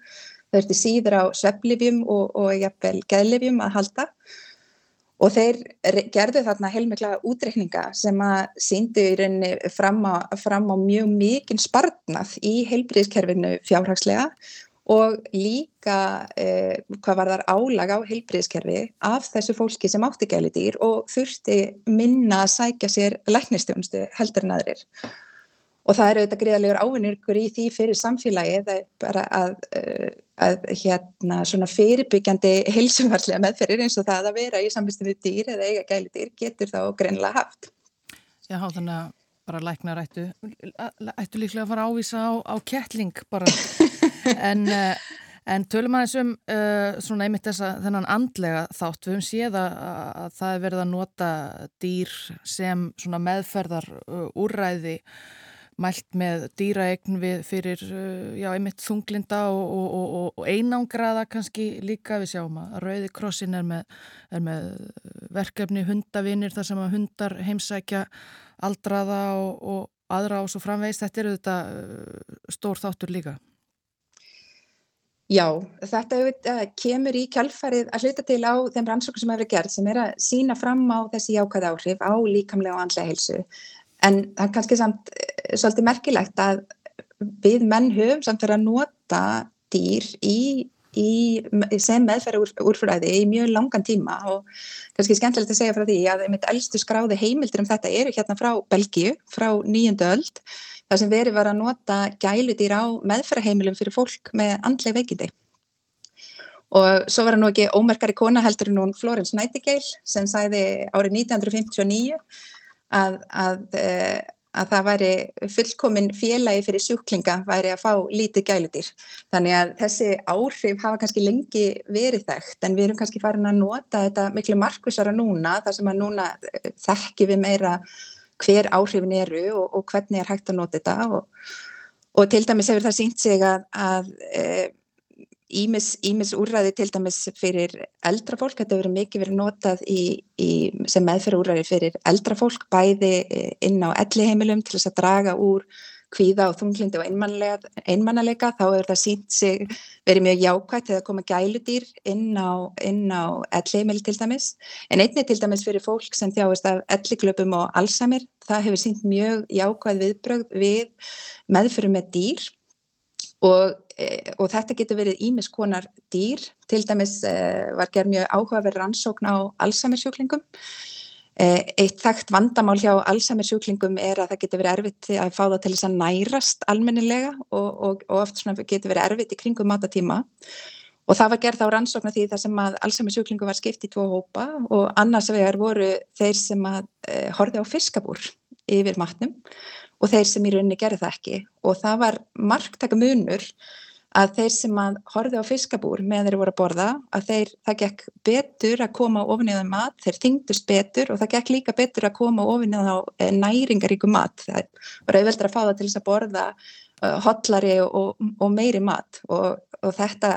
það þurfti síður á svepplifjum og, og jafnvel geðlifjum að halda Og þeir gerðu þarna heilmikla útreikninga sem að síndu í rauninni fram á, fram á mjög mikinn spartnað í heilbríðiskerfinu fjárhagslega og líka eh, hvað var þar álag á heilbríðiskerfi af þessu fólki sem átti gæli dýr og þurfti minna að sækja sér læknistjónustu heldur en aðrir og það eru auðvitað greiðalegur ávinnirkur í því fyrir samfélagi bara að, eh, að hérna svona fyrirbyggjandi heilsumarslega meðferðir eins og það að vera í samvistu við dýr eða eiga gæli dýr getur þá greinlega haft. Já, þannig að bara læknar ættu, ættu líklega að fara að ávísa á, á kettling bara en, en tölum aðeins um uh, svona einmitt þessa þennan andlega þátt. Við höfum séð að, að það er verið að nota dýr sem svona meðferðar uh, úrræði mælt með dýraegn fyrir uh, já, einmitt þunglinda og, og, og, og einangraða kannski líka við sjáum að Rauði krossin er með, er með verkefni hundavinir þar sem að hundar heimsækja aldraða og aðra og svo framvegist. Þetta eru þetta uh, stór þáttur líka. Já, þetta uh, kemur í kjálfarið að hluta til á þeim rannsóknum sem hefur gerð sem er að sína fram á þessi jákvæða áhrif á líkamlega og andlega heilsu En það er kannski samt eh, svolítið merkilegt að við menn höfum samt verið að nota dýr í, í, sem meðferða úr, úrfræði í mjög langan tíma og kannski skemmtilegt að segja frá því að einmitt eldstu skráði heimildir um þetta eru hérna frá Belgíu, frá nýjöndu öld, þar sem verið var að nota gæludýr á meðferðaheimilum fyrir fólk með andleg veikindi. Og svo var það nú ekki ómerkari kona heldur en hún Florence Nightingale sem sæði árið 1959 að, að, eh, að það væri fullkomin félagi fyrir sjúklinga væri að fá lítið gæludýr. Þannig að þessi áhrif hafa kannski lengi verið þekkt en við erum kannski farin að nota þetta miklu markvisara núna þar sem að núna eh, þekki við meira hver áhrifin eru og, og hvernig er hægt að nota þetta og, og til dæmis hefur það sínt sig að, að e, Ímis úrræði til dæmis fyrir eldra fólk, þetta hefur mikið verið notað í, í, sem meðferð úrræði fyrir eldra fólk, bæði eh, inn á elliheimilum til þess að draga úr kvíða og þunglindi og einmannalega, þá er það sínt sig verið mjög jákvægt þegar koma gæludýr inn á, á elliheimil til dæmis, en einni til dæmis fyrir fólk sem þjáist af elliklöpum og allsamir, það hefur sínt mjög jákvægt viðbröð við meðferð með dýr. Og og þetta getur verið ímiskonar dýr, til dæmis eh, var gerð mjög áhugaverð rannsókn á Alzheimer-sjúklingum. Eh, eitt þekkt vandamál hjá Alzheimer-sjúklingum er að það getur verið erfitt að fá það til þess að nærast almennilega og, og, og oft getur verið erfitt í kringum matatíma. Og það var gerð á rannsóknar því þar sem að Alzheimer-sjúklingum var skipt í tvo hópa og annars vegar voru þeir sem að e, horfi á fiskabúr yfir matnum og þeir sem í rauninni gerði það ekki. Og það var marktaka munur að þeir sem að horfið á fiskabúr meðan þeir voru að borða, að þeir, það gekk betur að koma ofin í það mat, þeir þingdust betur og það gekk líka betur að koma ofin í það eh, næringaríku mat. Það var auðveldur að fá það til þess að borða uh, hotlari og, og meiri mat og, og þetta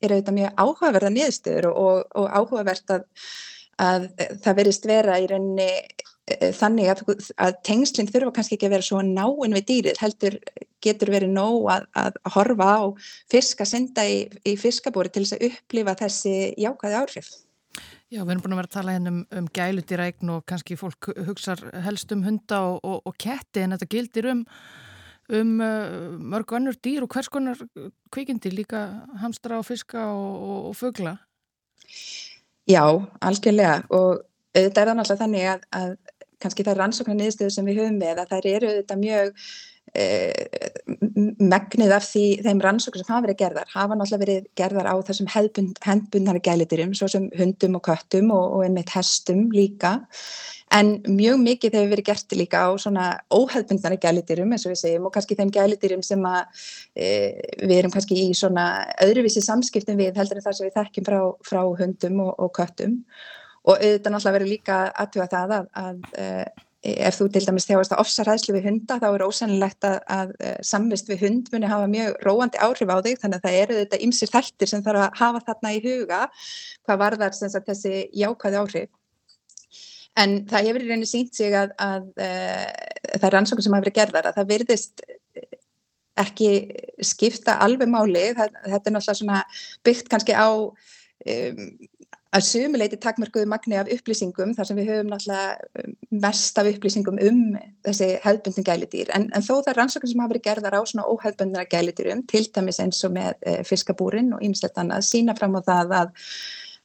er auðvitað mjög áhugaverða niðurstöður og, og áhugavert að, að það verist vera í rauninni Eh, þannig að, að tengslinn þurfa kannski ekki að vera svo náinn við dýrir, heldur getur verið nóg að, að horfa á fisk að senda í, í fiskabóri til þess að upplifa þessi jákvæði áhrif. Já, við erum búin að vera að tala hérna um, um gæludýrægn og kannski fólk hugsa helst um hunda og, og, og ketti en þetta gildir um, um uh, mörgu annur dýr og hvers konar kvikindi líka hamstra og fiska og, og fögla. Já, algjörlega. Og auðvitað er náttúrulega þannig að, að kannski það er rannsóknar niðurstöðu sem við höfum með að þær eru þetta mjög eh, megnið af því, þeim rannsóknar sem hafa verið gerðar hafa náttúrulega verið gerðar á þessum hendbundnari gælitirum svo sem hundum og köttum og, og einmitt hestum líka. En mjög mikið hefur verið gert líka á svona óhefbundnari gælitirum eins og við segjum og kannski þeim gælitirum sem að e, við erum kannski í svona öðruvísi samskiptum við heldur en það sem við þekkjum frá, frá hundum og, og köttum. Og auðvitað náttúrulega verður líka aðtuga það að, að, eh, ef þú til dæmis þjáast að ofsaræðslu við hunda þá er ósannilegt að, að eh, samvist við hund muni hafa mjög róandi áhrif á þig þannig að það eru þetta ymsir þæltir sem þarf að hafa þarna í huga hvað varðar sagt, þessi jákvæði áhrif. En það hefur í rauninni sínt sig að, að uh, það er rannsókn sem hafa verið gerðar að það virðist ekki skipta alveg máli, það, þetta er náttúrulega byggt kannski á um, að sumuleiti takmörkuðu magni af upplýsingum þar sem við höfum náttúrulega mest af upplýsingum um þessi hefðbundin gælidýr en, en þó það er rannsóknir sem hafa verið gerðar á svona óhefðbundina gælidýrum til dæmis eins og með e, fiskabúrin og ýmslegt annað sína fram á það að,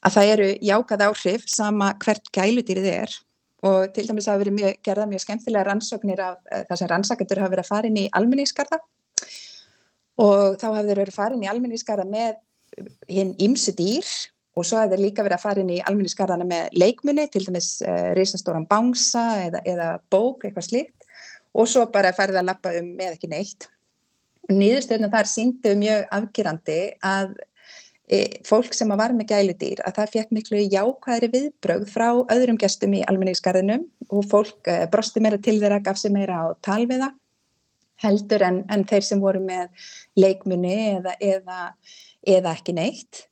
að það eru jákað áhrif sama hvert gæludýrið er. Og til dæmis hafa verið mjög, gerða mjög skemmtilega rannsóknir af e, það sem rannsakendur hafa verið að fara inn í almenningskarða og þá hafa þeir verið inn í almenningskarða með hinn ymsu dýr Og svo hefur líka verið að fara inn í alminnisgarðana með leikmunni, til dæmis uh, reysastóran bánsa eða, eða bók, eitthvað slikt. Og svo bara færði að lappa um með ekki neitt. Nýðustöðunum þar síndu mjög afgjurandi að e, fólk sem var með gæludýr að það fekk miklu jákvæðri viðbrögð frá öðrum gestum í almenningsgarðinum og fólk e, brosti meira til þeirra, gaf sér meira á talviða heldur en, en þeir sem voru með leikmunni eða, eða, eða ekki neitt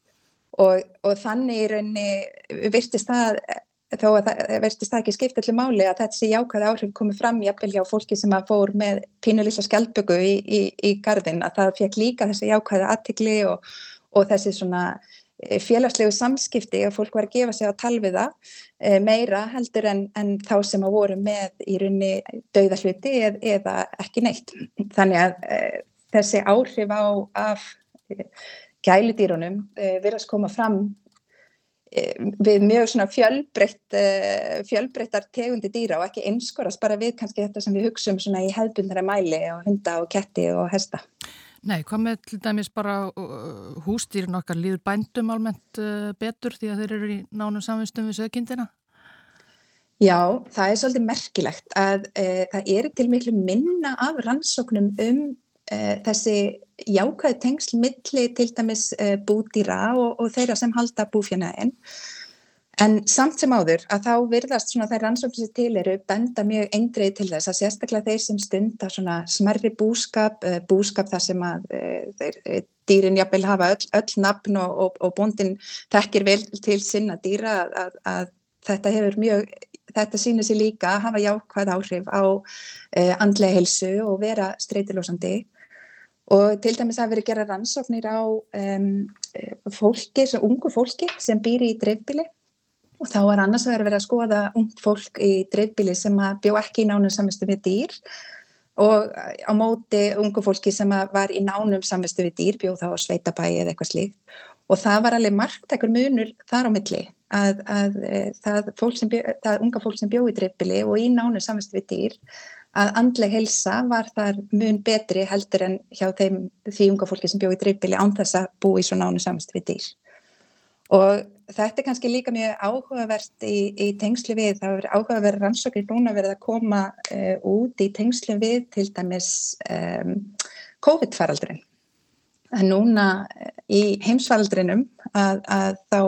og, og þannig í rauninni virtist það þó að það verðist það ekki skipta allir máli að þessi jákvæði áhrif komið fram jafnvel hjá fólki sem að fór með pínulísa skjaldböku í, í, í gardin að það fekk líka þessi jákvæði aðtikli og, og þessi svona eh, félagslegu samskipti og fólk var að gefa sig á talviða e, meira heldur en, en þá sem að voru með í runni dauðahluti eð, eða ekki neitt. Þannig að e, þessi áhrif á af e, gæludýrunum verðast koma fram við mjög svona fjölbreytt eh, fjölbreyttar tegundi dýra og ekki einskorast bara við kannski þetta sem við hugsaum svona í hefðbundara mæli og hunda og ketti og hesta. Nei, hvað með til dæmis bara uh, hústýrin okkar líður bændum almennt betur því að þeir eru í nánum samvinstum við sögkindina? Já, það er svolítið merkilegt að e, það eru til miklu minna af rannsóknum um þessi jákvæði tengsl milli til dæmis uh, búdýra og, og þeirra sem halda búfjanaðin en samt sem áður að þá virðast svona þær rannsóknir sem til eru benda mjög eindreið til þess að sérstaklega þeir sem stunda svona smerri búskap, uh, búskap þar sem að þeir, dýrin jafnvel hafa öll, öll nafn og, og, og bóndin þekkir vel til sinna dýra að, að þetta hefur mjög Þetta sýnir sér líka að hafa jákvæð áhrif á uh, andlega helsu og vera streytilósandi og til dæmis að verið gera rannsóknir á um, fólki, ungu fólki sem býr í dreifbili og þá er annars að vera að skoða ungt fólk í dreifbili sem bjó ekki í nánum samistu við dýr. Og á móti ungu fólki sem var í nánum samistu við dýr, bjó þá á sveitabæi eða eitthvað slíkt. Og það var alveg margtekur munur þar á milli að, að, að það, bjó, það unga fólk sem bjó í dreifbili og í nánum samistu við dýr að andleg helsa var þar mun betri heldur en hjá þeim því unga fólki sem bjóði dreifbili án þess að bú í svo nánu samst við dýr. Og þetta er kannski líka mjög áhugavert í, í tengslu við, það er áhugaverð rannsóknir núna verið að koma uh, út í tengslu við til dæmis um, COVID-faraldrin. En núna eh, í heimsfaraldrinum að, að þá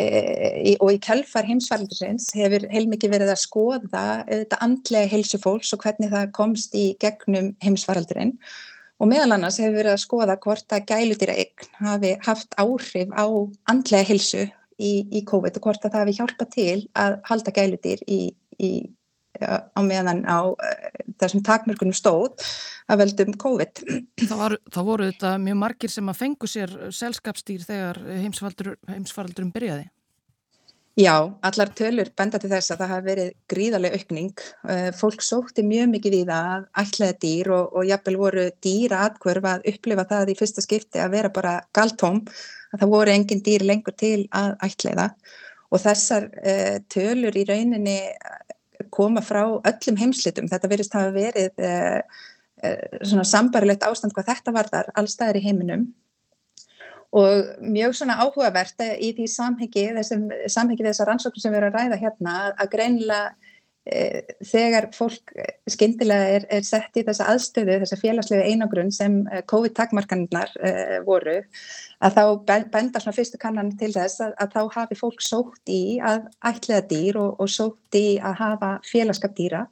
E, og í kjálfar heimsfaraldurins hefur heilmikið verið að skoða þetta andlega heilsu fólks og hvernig það komst í gegnum heimsfaraldurinn. Og meðal annars hefur verið að skoða hvort að gælutýra eign hafi haft áhrif á andlega heilsu í, í COVID og hvort að það hafi hjálpað til að halda gælutýr í, í, á meðan á uh, þessum takmörkunum stóð að veldum COVID. Það, var, það voru þetta mjög margir sem að fengu sér selskapstýr þegar heimsfaraldurum byrjaði? Já, allar tölur benda til þess að það hafi verið gríðarlega aukning. Uh, fólk sótti mjög mikið í það að ætlaði dýr og, og jafnvel voru dýra atkvörf að upplifa það í fyrsta skipti að vera bara galtóm, að það voru engin dýr lengur til að ætlaða og þessar uh, tölur í rauninni koma frá öllum heimslitum. Þetta verist hafa verið uh, svona sambarilegt ástand hvað þetta var þar allstaðir í heiminum og mjög svona áhugavert í því samhengi, þessum samhengi þessar rannsóknum sem við erum að ræða hérna að greinilega e, þegar fólk skindilega er, er sett í þessa aðstöðu, þessa félagslega einagrunn sem e, COVID-takmarkannar e, voru, að þá benda svona fyrstu kannan til þess að, að þá hafi fólk sótt í að ætliða dýr og, og sótt í að hafa félagskap dýra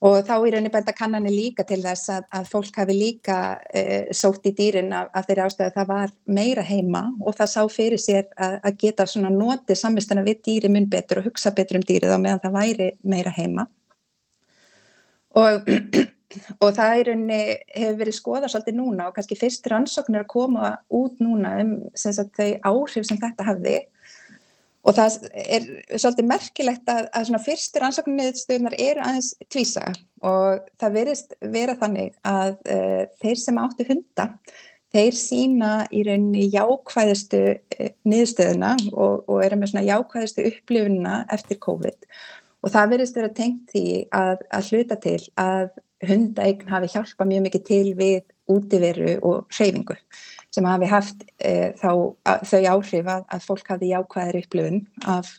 Og þá í rauninni benda kannanir líka til þess að, að fólk hafi líka e, sótt í dýrin af, af þeirri ástæðu að það var meira heima og það sá fyrir sér að, að geta svona notið samvistana við dýri mun betur og hugsa betur um dýrið á meðan það væri meira heima. Og, og það í rauninni hefur verið skoðað svolítið núna og kannski fyrstur ansóknir að koma út núna um sagt, þau áhrif sem þetta hafði Og það er svolítið merkilegt að, að svona fyrstur ansóknarniðurstöðunar eru aðeins tvísaga. Og það verist vera þannig að uh, þeir sem áttu hunda, þeir sína í rauninni jákvæðistu uh, niðurstöðuna og, og eru með svona jákvæðistu upplifuna eftir COVID. Og það verist vera tengt því að, að hluta til að hundaegn hafi hjálpað mjög mikið til við útiveru og hreyfingu sem hafi haft e, þá, að, þau áhrif að, að fólk hafi jákvæðir upplifun af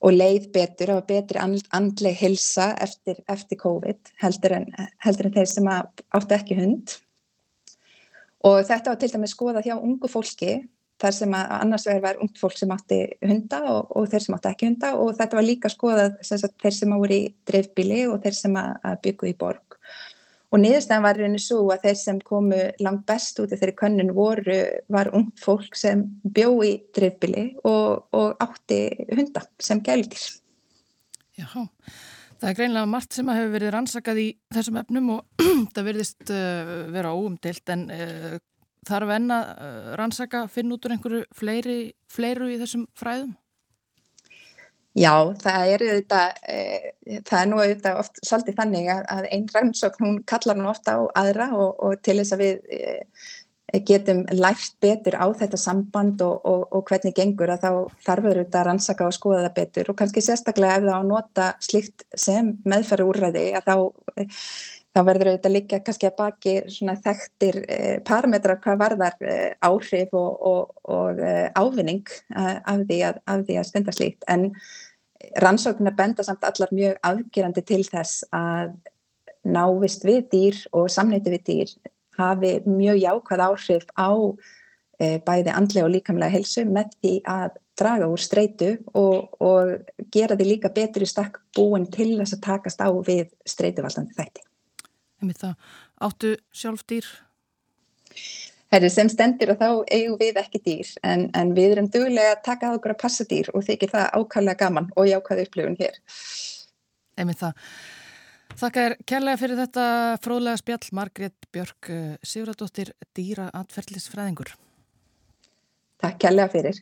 og leið betur og betri and, andleg hilsa eftir, eftir COVID heldur en, heldur en þeir sem áttu ekki hund. Og þetta var til dæmis skoðað hjá ungu fólki þar sem að annars vegar var ungt fólk sem átti hunda og, og þeir sem átti ekki hunda og þetta var líka skoðað sem sagt, þeir sem ári í dreifbíli og þeir sem að byggja í borg og niðurstæðan var reyni svo að þeir sem komu langt best út af þeirri könnun voru, var ungt fólk sem bjó í dreifbíli og, og átti hunda sem gældir. Já, það er greinlega margt sem hefur verið rannsakað í þessum efnum og það verðist uh, vera óumdelt en uh, þarf enn að uh, rannsaka, finna út úr einhverju fleiri, fleiru í þessum fræðum? Já, það er auðvitað, e, það er nú auðvitað oft svolítið þannig að, að einn rannsókn hún kallar nú ofta á aðra og, og til þess að við e, getum lært betur á þetta samband og, og, og hvernig gengur að þá þarf auðvitað að rannsaka og skoða það betur. Og kannski sérstaklega ef það á nota slikt sem meðferðu úrræði að þá, þá verður auðvitað líka kannski að baki svona þekktir e, parametrar hvað varðar e, áhrif og e, ávinning af því að, af því að stunda slíkt en rannsóknir benda samt allar mjög afgerandi til þess að návist við dýr og samneiti við dýr hafi mjög jákvæð áhrif á e, bæði andlega og líkamlega helsu með því að draga úr streitu og, og gera því líka betri stakk búin til þess að takast á við streituvaldandi þætti. Emið það, áttu sjálf dýr? Herri, sem stendur og þá eigum við ekki dýr en, en við erum duglega að taka á okkur að passa dýr og þykir það ákvæmlega gaman og jákvæði upplifun hér. Emið það. Þakka er kærlega fyrir þetta fróðlega spjall Margrét Björk eh, Siguradóttir Dýra atferðlisfræðingur. Takk kærlega fyrir.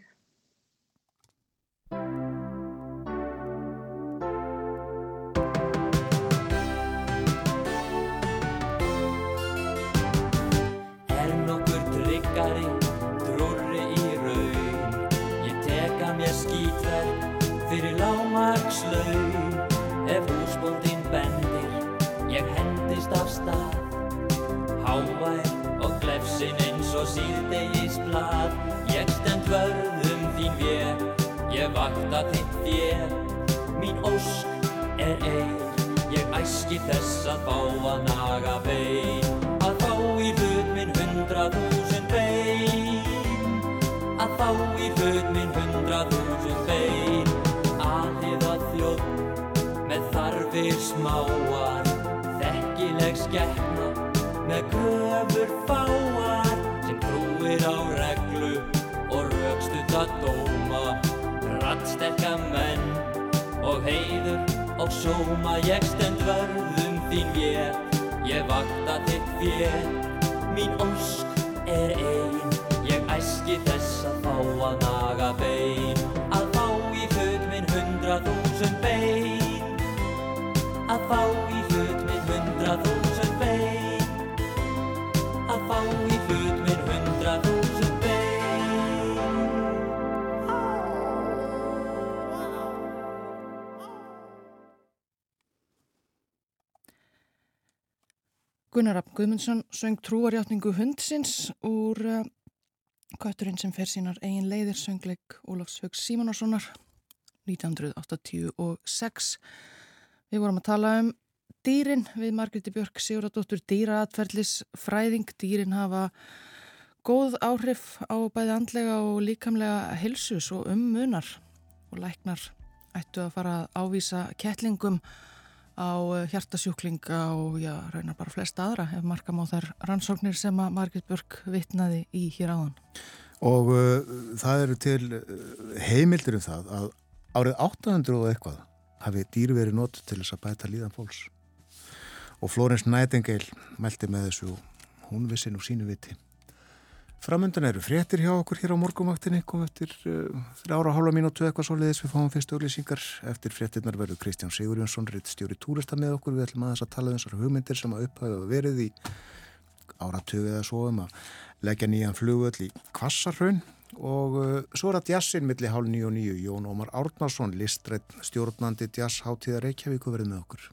Síðdegis blad Ég stend vörðum þín vér Ég vakta þitt þér Mín ósk er ein. Ég æski þess að fá að naga bein Að fá í hlut minn hundrað þúsund bein. Að fá í hlut minn hundrað þúsund bein Aðið að þjóð með þarfir smáar. Þekkileg skekna með fáar trúir á reglu og raukstuta dóma. Rattsterka menn og heiður og sóma. Ég stend vörðum þín vér. Ég vakta þitt vér mín ósk er ein. Ég æski þess að fá að naga bein. Að fá í hlut minn hundra þúsund bein. Að fá í Gunnar Rapp Guðmundsson söng trúarjáttningu hundsins úr uh, Kötturinn sem fer sínar eigin leiðir söngleik Ólafs Haugs Símonarssonar 1986. Við vorum að tala um dýrin við Margréti Björk Siguradóttur dýraatferðlis fræðing. Dýrin hafa góð áhrif á bæði andlega og líkamlega hilsu svo um munar og læknar ættu að fara að ávísa kettlingum á eh, hjartasjúklinga og já, raunar bara flest aðra ef markam á þær rannsóknir sem að Margit Björk vitnaði í hér áðan. Og uh, það eru til uh, heimildir um það að árið 800 og eitthvað hafi dýr verið nótt til þess að bæta líðan fólks. Og Florence Nightingale meldi með þessu hún vissi nú sínu viti. Framöndan eru fréttir hjá okkur hér á morgumvaktinni, kom eftir uh, ára hálfa mínútu eitthvað svo leiðis við fáum fyrstu auglýsingar. Eftir fréttirnar verður Kristján Sigurjónsson, ritt stjóri túrista með okkur. Við ætlum aðeins að tala um þessar hugmyndir sem að upphæfa verið í áratögu eða svo um að leggja nýjan flugöll í Kvassarhraun og uh, svo er að jazzin millir hálf nýju og nýju. Jón Ómar Árnarsson, listrætt stjórnandi jazzháttíðar Reykjavík og verið með okkur.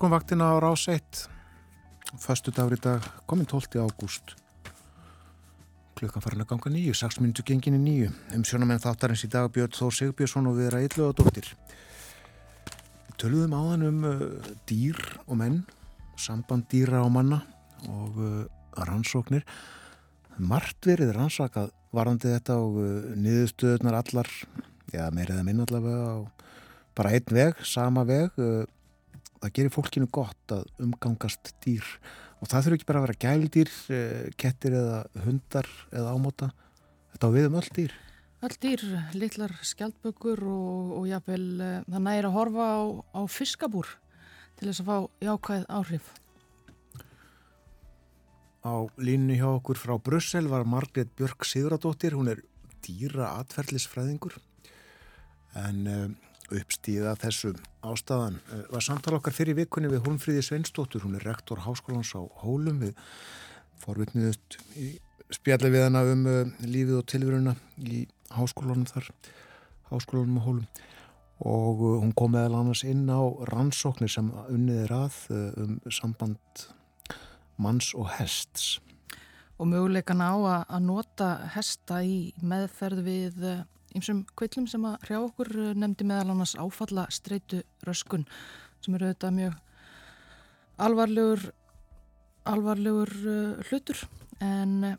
Morgunvaktina á rás 1 Föstu dagur í dag komin 12. ágúst. Klukkan farin að ganga nýju 6 minútu gengin í nýju um sjónamenn þáttarins í dag Björn Þór Sigbjörnsson og við erum að ylluða dóttir töluðum áðan um uh, dýr og menn samband dýra og manna og uh, rannsóknir. Margt verið rannsakað varandi þetta og uh, niðurstöðunar allar já meira eða minn allavega bara einn veg, sama veg uh, það gerir fólkinu gott að umgangast dýr. Og það þurfi ekki bara að vera gældýr, eh, kettir eða hundar eða ámóta. Þetta á við um öll dýr. Öll dýr, litlar skjaldbökur og, og jáfnvel eh, það næri að horfa á, á fiskabúr til þess að fá jákvæð áhrif. Á línu hjá okkur frá Brussel var Margret Björk Sigradóttir, hún er dýra atferðlisfræðingur en um, uppstíða þessu ástæðan. Eh, var samtal okkar fyrir vikunni við Hólmfríði Sveinstóttur, hún er rektor háskólans á Hólum við forvitniðust í spjalli við hana um uh, lífið og tilveruna í háskólanum þar, háskólanum á Hólum og uh, hún kom meðal annars inn á rannsóknir sem unnið er að um samband manns og hests. Og möguleikan á að, að nota hesta í meðferð við ymsum kvillum sem að hrjá okkur eh, nefndi meðal annars áfalla streitu röskun sem eru auðvitað mjög alvarlegur alvarlegur uh, hlutur en uh,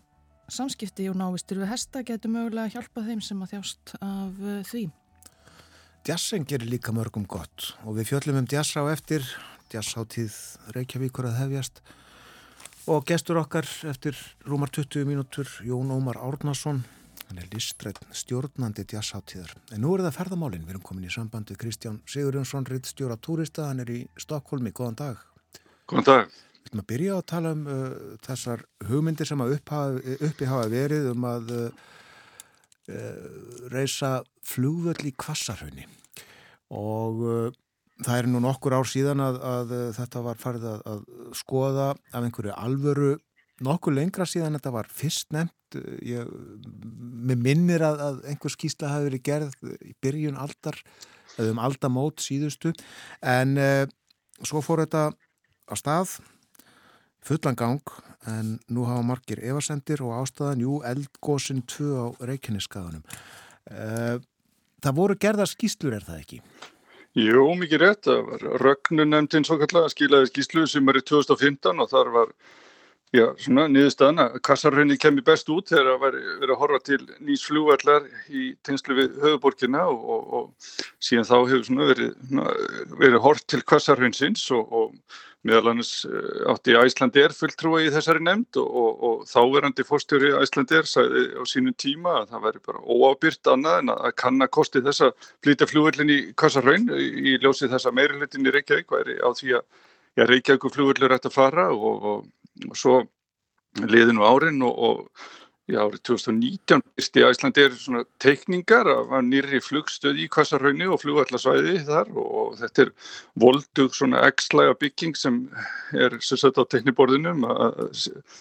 samskipti og návistur við hesta getur mögulega hjálpað þeim sem að þjást af því. Djassin gerir líka mörgum gott og við fjöllum um djassa á eftir djassáttíð Reykjavíkur að hefjast og gestur okkar eftir rúmar 20 mínútur Jón Ómar Árnason Hann er listrætt stjórnandi jazzháttíðar. En nú er það ferðamálinn. Við erum komin í samband við Kristján Sigurjónsson, ritt stjóra túrista. Hann er í Stokkólmi. Góðan dag. Góðan dag. Við ætlum að byrja að tala um uh, þessar hugmyndir sem að uppi, uppi hafa verið um að uh, uh, reysa flugvöld í kvassarhaunni. Og uh, það er nú nokkur ár síðan að, að uh, þetta var farið að, að skoða af einhverju alvöru nokkur lengra síðan þetta var fyrst nefnt ég, með minnir að, að einhver skýsla hafi verið gerð í byrjun aldar eða um aldamót síðustu en eh, svo fór þetta á stað fullan gang en nú hafa margir evasendir og ástæðan, jú, eldgósin 2 á Reykjaneskaðunum eh, það voru gerða skýslur er það ekki? Jú, mikið rétt, Rögnunemtinn svo kallega skilaði skýslu sem er í 2015 og þar var Já, svona niðurstaðan að kassarhraunni kemur best út þegar það verið að horfa til nýs flúvallar í tengslu við höfuborkina og, og, og síðan þá hefur verið, verið hort til kassarhraunsins og, og meðal annars eh, átti Æslandir fulltrúa í þessari nefnd og þáverandi fórstjóri Æslandir sagði á sínum tíma að það væri bara óábyrt annað en að kanna kosti þess að flytja flúvallin í kassarhraun í ljósið þessa meirilutin í Reykjavík væri á því að Reykjavík flúvallur ætti að fara og og svo liði nú árin og, og já, árið 2019 fyrst í Æslandi svona teikningar af nýri flugstöð í Kvassarhaunni og flugallasvæði þar og þetta er voldug x-læga bygging sem er sagt á tekniborðinum að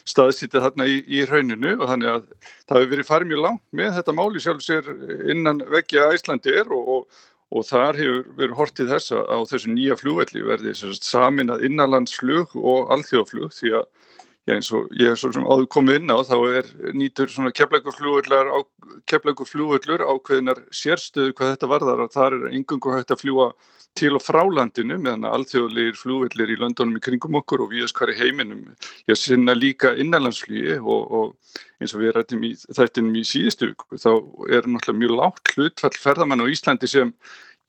staðsýta þarna í, í hrauninu og þannig að það hefur verið farið mjög langt með þetta máli sjálf sér innan veggja Æslandi er og, og og þar hefur verið hortið þess að á þessu nýja flugvelli verði samin að innanlandsflug og alþjóðflug því að já, eins og ég er svo sem áður komið inn á þá er nýtur svona keflagur flugvellur ákveðinar sérstöðu hvað þetta varðar og þar er engungu hægt að fljúa til og frá landinu meðan alþjóðlegir flugvellir í löndunum í kringum okkur og viðast hvar í heiminum. Ég sinna líka innanlandsflýi og, og eins og við rættum í þættinum í síðustu þá er náttúrulega mjög lágt hlutfall ferðamann á Íslandi sem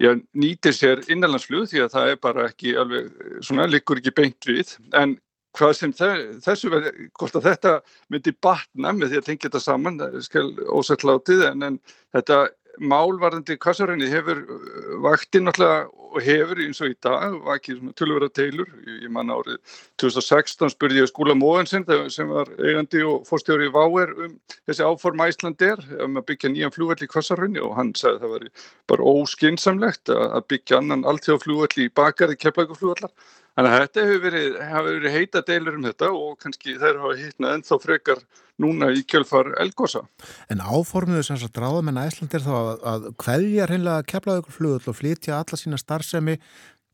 Já, nýtir sér innanlandsflug því að það er bara ekki alveg, svona, likur ekki beint við, en hvað sem þessu verði, hvort að þetta myndi batna með því að tengja þetta saman, skil ósett látið, en, en þetta málvarðandi kassarinni hefur uh, vaktinn náttúrulega og hefur eins og í dag vakið tölvera teilur. Ég, ég man árið 2016 spurði ég skúla Móðansinn sem var eigandi og fórstjóri í Váer um þessi áforma Íslandir um að byggja nýjan flúvall í kassarunni og hann sagði að það var bara óskinsamlegt að byggja annan alltjóðflúvall í bakari keflækuflúvallar. Þannig að þetta hefur verið, verið heita deilur um þetta og kannski þeir hafa hittnað ennþá frekar núna í kjölfar elgosa. En áformuðu sem að dráðamenn Æslandir þá að, að hverja hreinlega keflaðu ykkur flugull og flytja alla sína starfsemi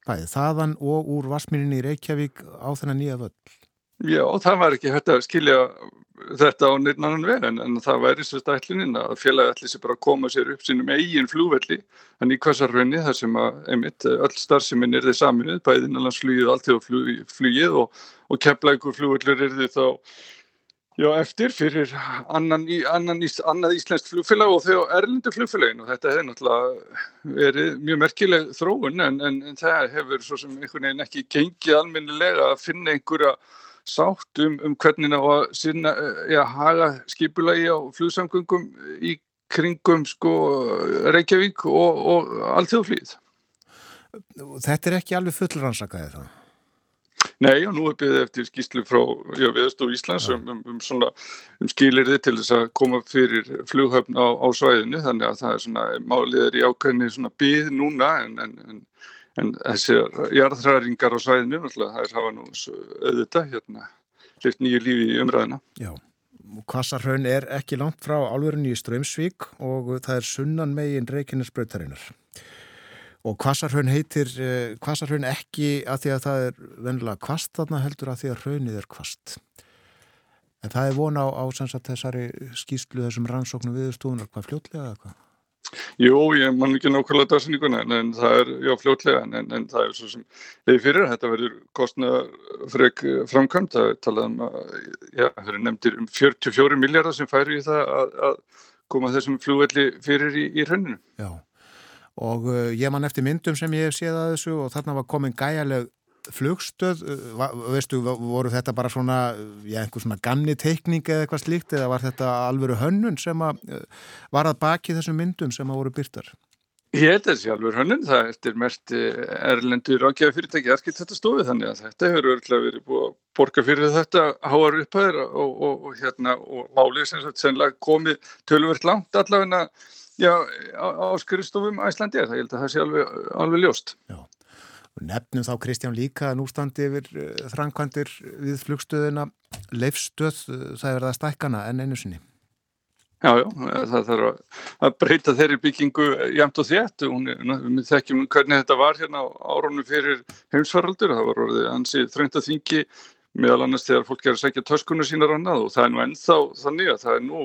bæði þaðan og úr Vasmírinni í Reykjavík á þennan nýja völl. Já, það var ekki hægt að skilja þetta á nýrnanan verðin en það væri sérst ætlunin að félagi ætli sér bara að koma sér upp sínum eigin flúvelli hann í Kvassarhraunni þar sem að einmitt öll starfseminn er þið saminuð bæði innanlandsflugið, alltíðaflugið og, og kemlaðingur flúvellur er þið þá já, eftir fyrir annan, annan annað íslenskt flugfélag og þau erlendu flugfélagin og þetta hefði náttúrulega verið mjög merkileg þróun en, en, en það hefur svo sem einhvern veginn ekki gengið alminnilega að finna einhverja sátt um, um hvernig það var sinna, eh, já, haga skipulagi á flugsamgöngum í kringum sko Reykjavík og, og allþjóðflýð. Þetta er ekki alveg fullrannsakaðið það? Nei og nú er byggðið eftir skýslu frá Viðstof Íslands um, um, um, svona, um skilirði til þess að koma fyrir flughöfn á, á svæðinu þannig að það er svona málið er í ákveðinni byggð núna en, en, en En þessi jarðhræringar á svæðinu, það er hafa nú auðvitað hérna, hlift nýju lífi í umræðina. Já, Kvassarhraun er ekki langt frá álverðinu í Strömsvík og það er sunnan megin Reykjanesbröðtarinnar. Og Kvassarhraun heitir eh, Kvassarhraun ekki að því að það er vennilega kvast þarna heldur að því að hraunið er kvast. En það er vona á, á þessari skýslu þessum rannsóknu viðstúðunar, hvað fljótlega eða hvað? Jú, ég man ekki nákvæmlega dagsinninguna en, en það er, já, fljótlega en, en það er svo sem, eða fyrir þetta verður kostnafreg framkvæmt það talaðum að, já, það er nefndir um 44 miljardar sem færi í það að, að koma þessum flúvelli fyrir í, í hrönninu. Já, og uh, ég man eftir myndum sem ég hef séð að þessu og þarna var komin gæjaleg flugstöð, uh, veistu, voru þetta bara svona, já, einhver svona gamni teikning eða eitthvað slíkt eða var þetta alvöru hönnun sem að uh, var að baki þessum myndum sem að voru byrtar? Ég held þessi alvöru hönnun, það er mert erlendur ákjæða fyrirtæki stofið þannig að þetta hefur örgulega verið búið að borga fyrir þetta háar upphæður og, og, og hérna og álið sem sennilega komið tölvert langt allavegna já, á, á skrifstofum Æslandi, það held að það sé alveg, alveg ljóst. Já. Nefnum þá Kristján líka að nú standi yfir eh, þrangkvæmdir við flugstöðuna leifstöð, eh, það er verið að stækana en einu sinni. Já, já, það þarf að breyta þeirri byggingu jæmt og þétt. Við þekkjum hvernig þetta var hérna á árónu fyrir heimsvaraldur. Það var orðið ansið þrönda þingi meðal annars þegar fólk er að segja töskunum sínar annað og það er nú ennþá þannig að það er nú,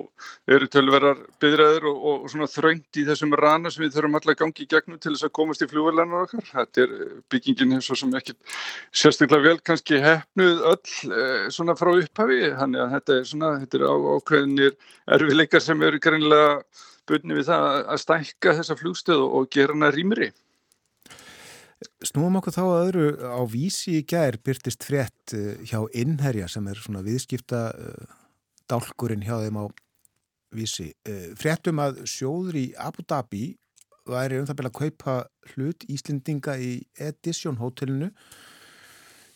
eru tölverar byðræður og, og, svona þröngt í þessum rana sem við þurfum allar gangi í gegnum til þess að komast í fljóðverðlanar okkar. Þetta er byggingin eins og sem ekki sérstaklega vel kannski hefnuð öll eh, svona frá upphafi, þannig að þetta er svona, þetta er á, ákveðinir erfileikar sem eru greinlega bunni við það að stækka þessa flugstöð og gera hana rýmri. Snúum okkur þá að öðru á vísi í gær byrtist frétt eh, hjá Innherja sem er svona viðskipta uh, dálkurinn hjá þeim á vísi. Uh, fréttum að sjóður í Abu Dhabi væri um það beila að kaupa hlut Íslendinga í Edition hótelinu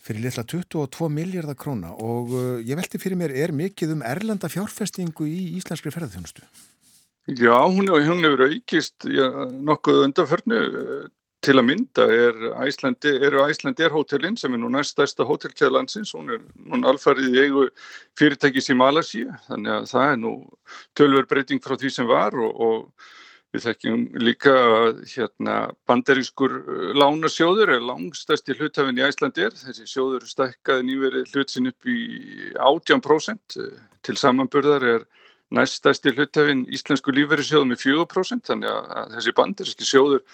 fyrir litla 22 miljardar króna og ég velti fyrir mér er mikið um erlenda fjárfestingu í íslenskri ferðarþjónustu? Já, hún, hefur aukist já, nokkuð undanförnu Til að mynda er Æslandi, eru Æslandir hótelinn sem er nú næst stærsta hótelkjæðlandsins, hún er núna alfarið í eigu fyrirtækis í Malasíu, þannig að það er nú tölver breyting frá því sem var og, og við þekkjum líka hérna, banderískur uh, lánasjóður er langstæsti hlutafinn í Æslandir, þessi sjóður stækkaði nýverið hlutsinn upp í 18% til samanburðar er næststæsti hlutafinn íslensku lífverðisjóður með 4% þannig að þessi banderíski sjóður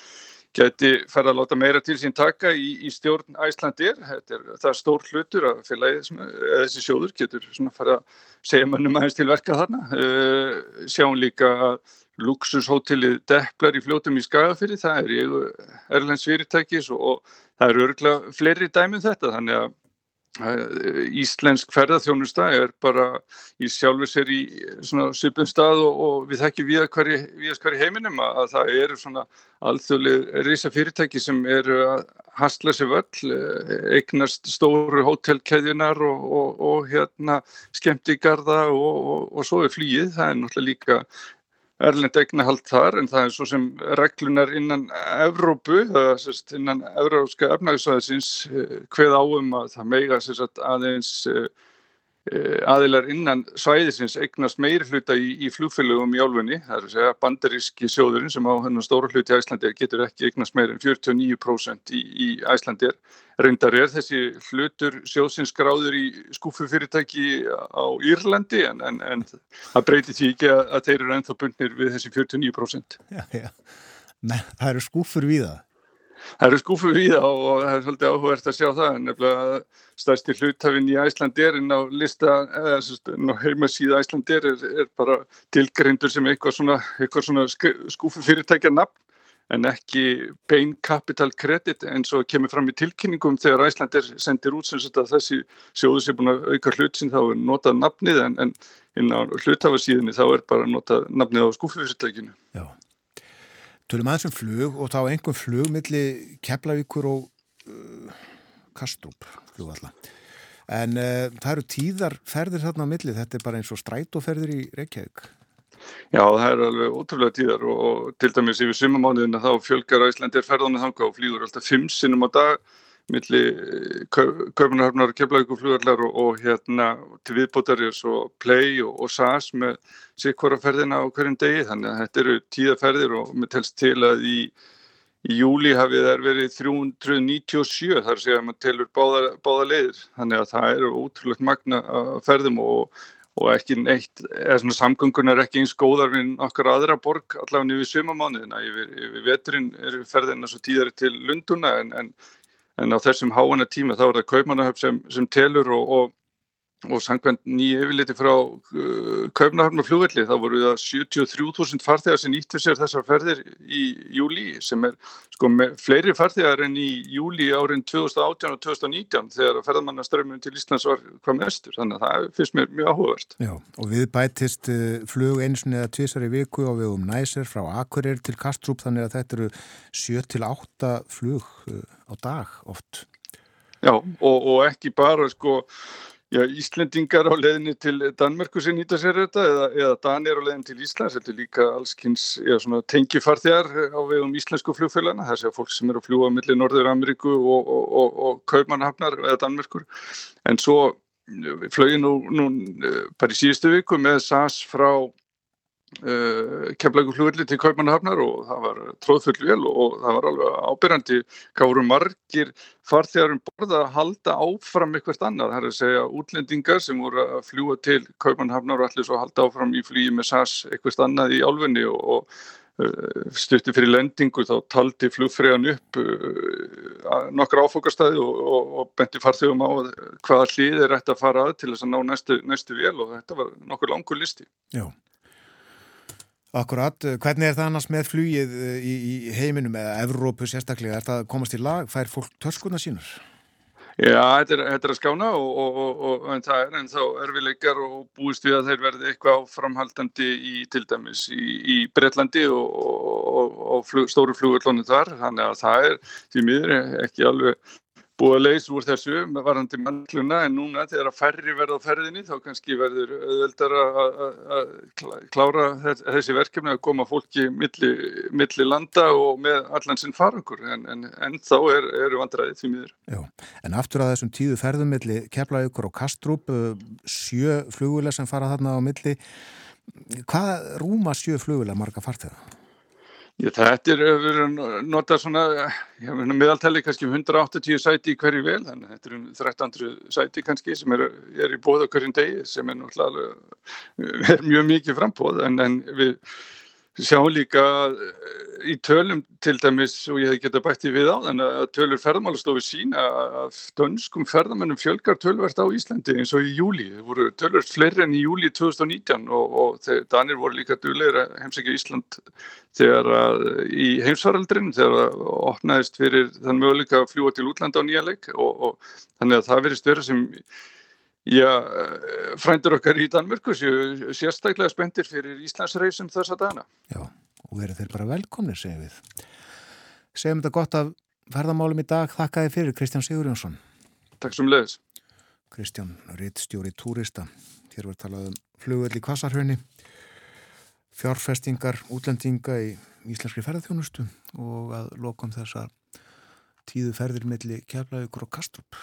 geti fara að láta meira til sín taka í, í stjórn Æslandir. Er, það er stór hlutur að félagið, þessi sjóður getur fara að segja mönnum aðeins til verka þarna. Uh, sjáum líka að luxushótelið Depplar í fljótum í Skagafyrri, það er í Erlends fyrirtækis og, og það eru örgulega fleiri dæmið um þetta þannig að Íslensk ferðarþjónusta er bara í sjálfur sér í svona svipum stað og, og við þekkjum við að hverju heiminum að það eru svona alþjóðlega reysa fyrirtæki sem eru að hasla sér völl, eignast stóru hótelkeðjunar og, og, og hérna skemmtigarða og svo er flýið, það er náttúrulega líka erlend eignahald þar en það er svo sem reglunar innan Evrópu, sérst, innan Evrópska efnægisvæðisins hveð eh, áum að það meiga sérst, aðeins Eh, aðilar innan svæðisins eignast meiri hluta í, í flugfélögum í álfunni, það er að segja bandaríski sjóðurinn sem á hennar stóra hluti í Æslandir getur ekki eignast meiri en 49% í, í Æslandir. Reyndar er þessi hlutur sjóðsins gráður í skúfufyrirtæki á Írlandi en, en, en það breytir því ekki að, að þeir eru ennþá bundnir við þessi 49%. Já, já. Men það eru skúfur við það? Það eru skúfur við það og það er svolítið áhugverst að sjá það en nefnilega stærsti hlutafinn í Æslandirinn á lista, eða heimasíða Æslandir er, er bara tilgrindur sem eitthvað svona, eitthvað svona skúfufyrirtækja nafn en ekki bein capital credit eins og kemur fram í tilkynningum þegar Æslandir sendir út sem þessi sjóðu sem búin að auka hlut sem þá er notað nafnið en, en inn á hlutafarsíðinni þá er bara notað nafnið á skúfufyrirtækinu. Já. Tölum aðeins um flug og þá einhver flug millir Keflavíkur og uh, Kastrup flugvalla. En uh, það eru tíðar ferðir þarna á milli, þetta er bara eins og strætóferðir í Reykjavík. Já, það er alveg ótrúlega tíðar og til dæmis yfir sumamániðina þá fjölgar Íslandir ferðanir þanga og flýgur alltaf fimm sinnum á dag milli Kaupanarhafnar, Keflavíkuflugarlar og, og hérna til viðbótar er svo Play og, og SAS með sikkvara ferðina á hverjum degi. Þannig að þetta eru tíðaferðir og með telst til að í, í júli hafið þær verið 397 þar sé að maður telur báða, báða leiðir. Þannig að það eru ótrúlegt magna ferðum og og ekki neitt, samgöngunar er ekki eins góðar við okkar aðra borg allavega nýfið sumamánuðina, yfir, yfir veturinn eru ferðina svo tíðari til Lunduna en, en en á þessum háana tíma þá er það kaupmannahöfn sem, sem telur og, og, og sangvænt nýja yfirliti frá uh, kaupmannahöfn og flugvelli þá voru það 73.000 farþegar sem nýttu sér þessar ferðir í júli sem er sko með fleiri farþegar en í júli árin 2018 og 2019 þegar ferðamannaströmmun til Íslands var hvað mestur þannig að það finnst mér mjög áhugavert. Já og við bætist uh, flug einsun eða tvísar í viku og við um næsir frá Akureyri til Kastrup þannig að þetta eru 7-8 flug uh, á dag oft. Já, og, og ekki bara sko, já, Íslendingar á leðinni til Danmörku sem nýta sér þetta eða, eða Danir á leðinni til Íslands, þetta er líka allskynns tengifarþjar á vegum íslensku flugfélagana, það séu fólk sem eru að fljúa millir Norður Ameríku og, og, og Kaupmannhafnar eða Danmörkur, en svo flögi nú, nú bara í síðustu viku með SAS frá Uh, kemlagur flugvelli til Kaupmannhafnar og það var tróðfull vel og það var alveg ábyrjandi hvað voru margir farþegar um borða að halda áfram eitthvað annað, það er að segja útlendingar sem voru að fljúa til Kaupmannhafnar og allir svo halda áfram í flýi með SAS eitthvað annað í álfunni og, og uh, styrti fyrir lendingu þá taldi flugfræðan upp uh, nokkra áfokastæði og, og, og benti farþegum á hvaða hlið er hægt að fara að til þess að ná næstu, næstu vel og þetta var nokkur langur listi. Já. Akkurat, hvernig er það annars með flugið eh, í, í heiminum eða Evrópu sérstaklega, er það komast í lag, fær fólk törskuna sínur? Já, þetta er, þetta er að skána og, og, og en það er ennþá erfileikar og búist við að þeir verði eitthvað framhaldandi í til dæmis í, í Breitlandi og, flug, stóru flugullónu þar, þannig að það er því miður ekki alveg búið að leysa úr þessu með varandi mannluna en núna þegar að færri verða á ferðinni þá kannski verður auðveldar að klára þessi verkefni að koma fólki milli, milli landa og með allan sinn farangur en, en, en þá er, eru vandræðið því miður. Já, en aftur að þessum tíðu ferðum milli Keflavíkur og Kastrup sjö flugulega sem fara þarna á milli hvað rúma sjö flugulega marga fartega? Þetta er notað svona, meðaltæli kannski 180 um sæti í hverju vel, þannig að þetta er um 1300 sæti kannski sem er, er í bóða hverjum degi sem er náttúrulega er mjög mikið frambóð en, en við sjáum líka eh, í tölum til dæmis og ég hef geta bætti við á þannig að tölur ferðmálastofi sína að dönskum ferðamennum fjölgar tölvert á Íslandi eins og í júli. Það voru tölvert fleiri enn í júli 2019 og, og þeir, Danir voru líka dugleira heimsækja Ísland þegar að í heimsvaraldrin þegar það opnaðist fyrir þann möguleika að fljúa til útlanda á nýja leik og, og þannig að það verist verið sem Já, eh, frændur okkar í Danmörku séu sérstaklega spendir fyrir Íslandsreysum þessa dana. Já, og verður þeir bara velkomnir, segjum við. Segjum þetta gott af ferðamálum í dag. Þakka þið fyrir, Kristján Sigurjónsson. Takk sem leiðis. Kristján, rittstjóri túrista. Hér var talað um flugöld í Kvassarhraunni, fjárfestingar, útlendinga í íslenskri ferðarþjónustu og að lokum þessa tíðu ferðir melli Keflavíkur og Kastrup.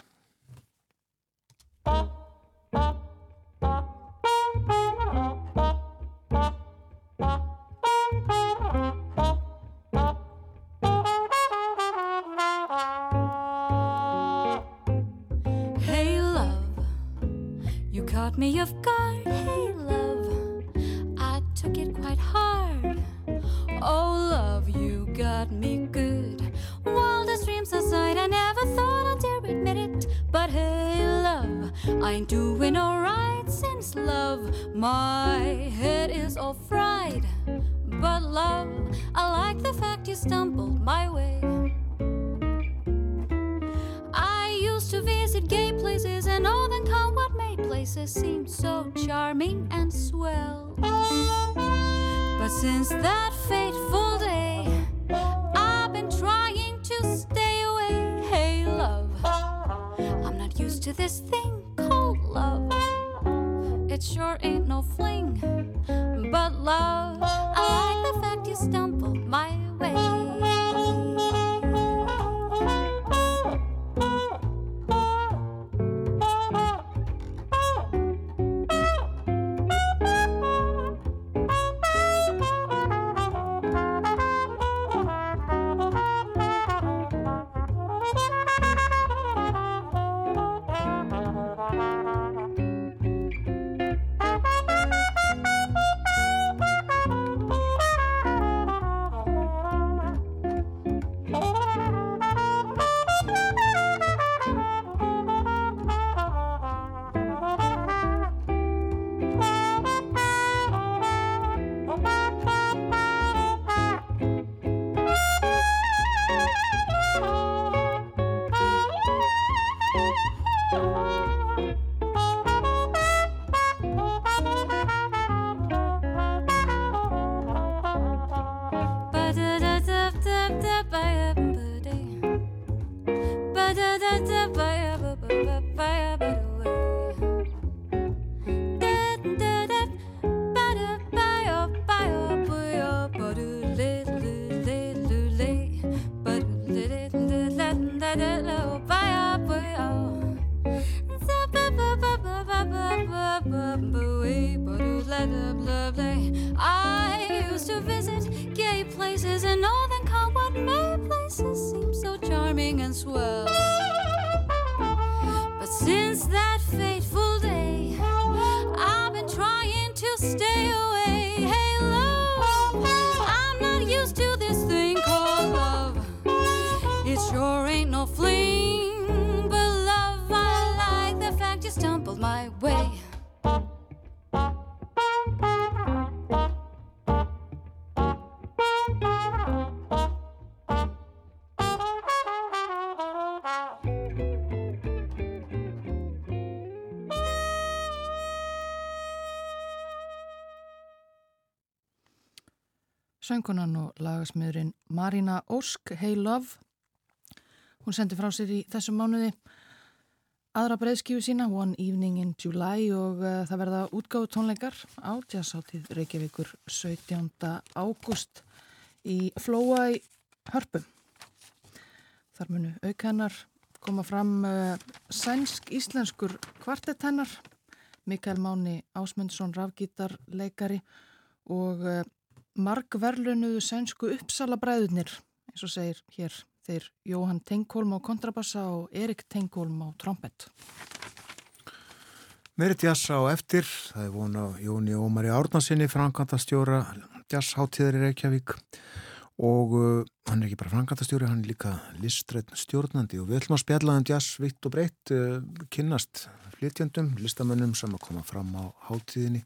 Söngunan og lagasmiðurinn Marina Ósk, Hey Love. Hún sendi frá sér í þessum mánuði aðra breyðskífu sína, One Evening in July og uh, það verða útgáðu tónleikar á jazzáttíð Reykjavíkur 17. ágúst í Flóa í Hörpum. Þar munu aukennar koma fram uh, sænsk-íslenskur kvartettennar, Mikael Máni Ásmundsson, rafgítarleikari og uh, margverlunuðu sænsku uppsala bræðunir, eins og segir hér þeir Jóhann Tengholm á kontrabassa og Erik Tengholm á trompet. Meiri jazz á eftir, það er vona Jóni Ómari Árnarsinni, frankantastjóra jazzháttíðar í Reykjavík og uh, hann er ekki bara frankantastjóri, hann er líka listrætt stjórnandi og við ætlum að spjalla um jazz vitt og breytt, uh, kynnast flytjandum, listamönnum sem að koma fram á háttíðinni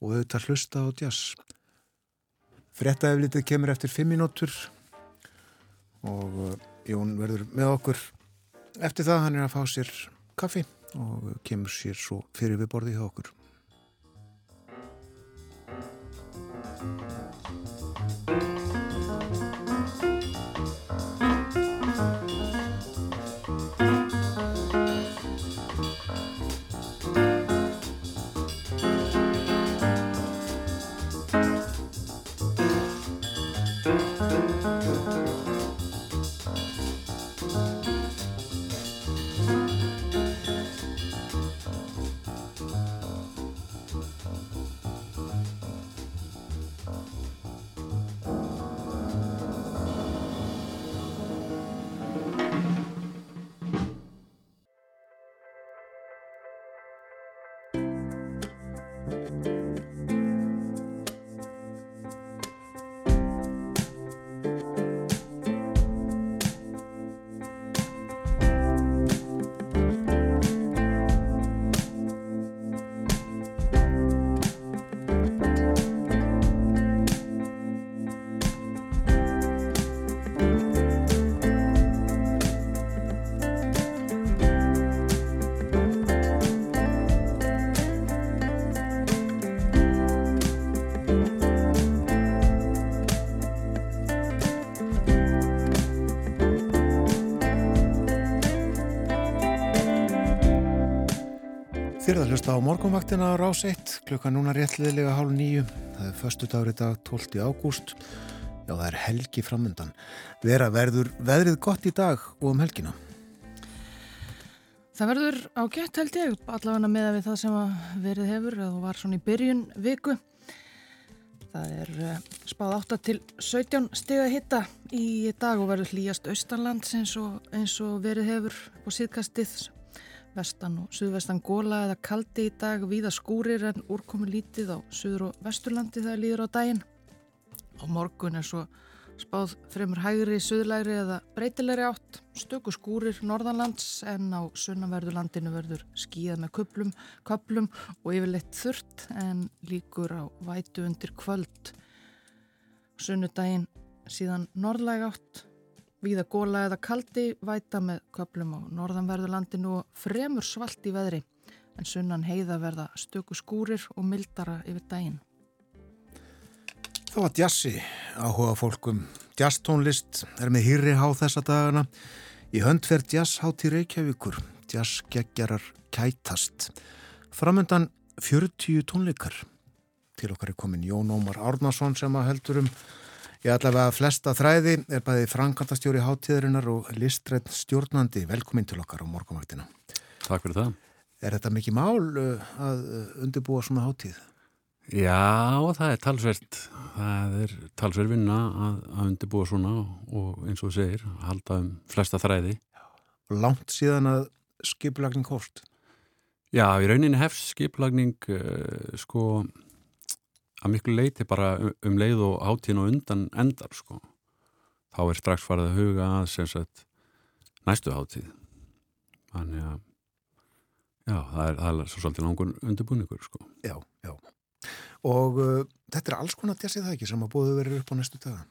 og auðvitað hlusta á jazz. Frettaeflitið kemur eftir fimm mínútur og uh, Jón verður með okkur eftir það hann er að fá sér kaffi og kemur sér svo fyrir við borði hjá okkur. Að hlusta á morgunvaktina á rás 1, klukka núna réttliðilega hálf nýju. Það er förstu dagur í dag 12. ágúst. Já, það er helgi framöndan. Vera verður veðrið gott í dag og um helgina. Það verður á gett held ég, allavega með að við það sem verið hefur, að þú var svona í byrjun viku. Það er eh, spáð 8 til 17 stiga hitta í dag og verður hlýjast austanlands eins og, eins og verið hefur på síðkastið vestan og suðvestan góla eða kaldi í dag, víða skúrir en úrkomi lítið á suður og vesturlandi það líður á daginn. Á morgun er svo spáð fremur hægri, suðlægri eða breytilegri átt, stöku skúrir norðanlands en á sunnaverðurlandinu verður skíðað með köplum, köplum og yfirleitt þurrt en líkur á vætu undir kvöld. Sunnudaginn síðan norðlæg átt, Víða góla eða kaldi væta með köplum á norðanverðurlandinu og fremur svalt í veðri en sunnan heiða verða stöku skúrir og mildara yfir daginn. Það var djassi áhuga fólkum. Jazztónlist er með hýrri há þessa dagana. Í höndferð jazzhátt í Reykjavíkur. Jazzgeggjarar kætast. Framöndan 40 tónleikar. Til okkar er komin Jón Ómar Árnason sem að heldur um Ég allavega að flesta þræði er bæði frankantastjóri hátíðarinnar og listrætt stjórnandi. Velkomin til okkar á morgunvaktina. Takk fyrir það. Er þetta mikið mál uh, að uh, undirbúa svona hátíð? Já, það er talsvert. Það er talsvert vinna að, að undirbúa svona og eins og þú segir, að halda um flesta þræði. Langt síðan að skiplagning hóst? Já, í rauninni hefst skiplagning uh, sko að miklu leiti bara um, leið og hátíðin og undan endar sko. Þá er strax farið að huga að sem sagt næstu hátíð. Þannig að já, það er, það er svo svolítið langur undirbúningur sko. Já, já. Og uh, þetta er alls konar jazzið það ekki sem að búið verið upp á næstu daga?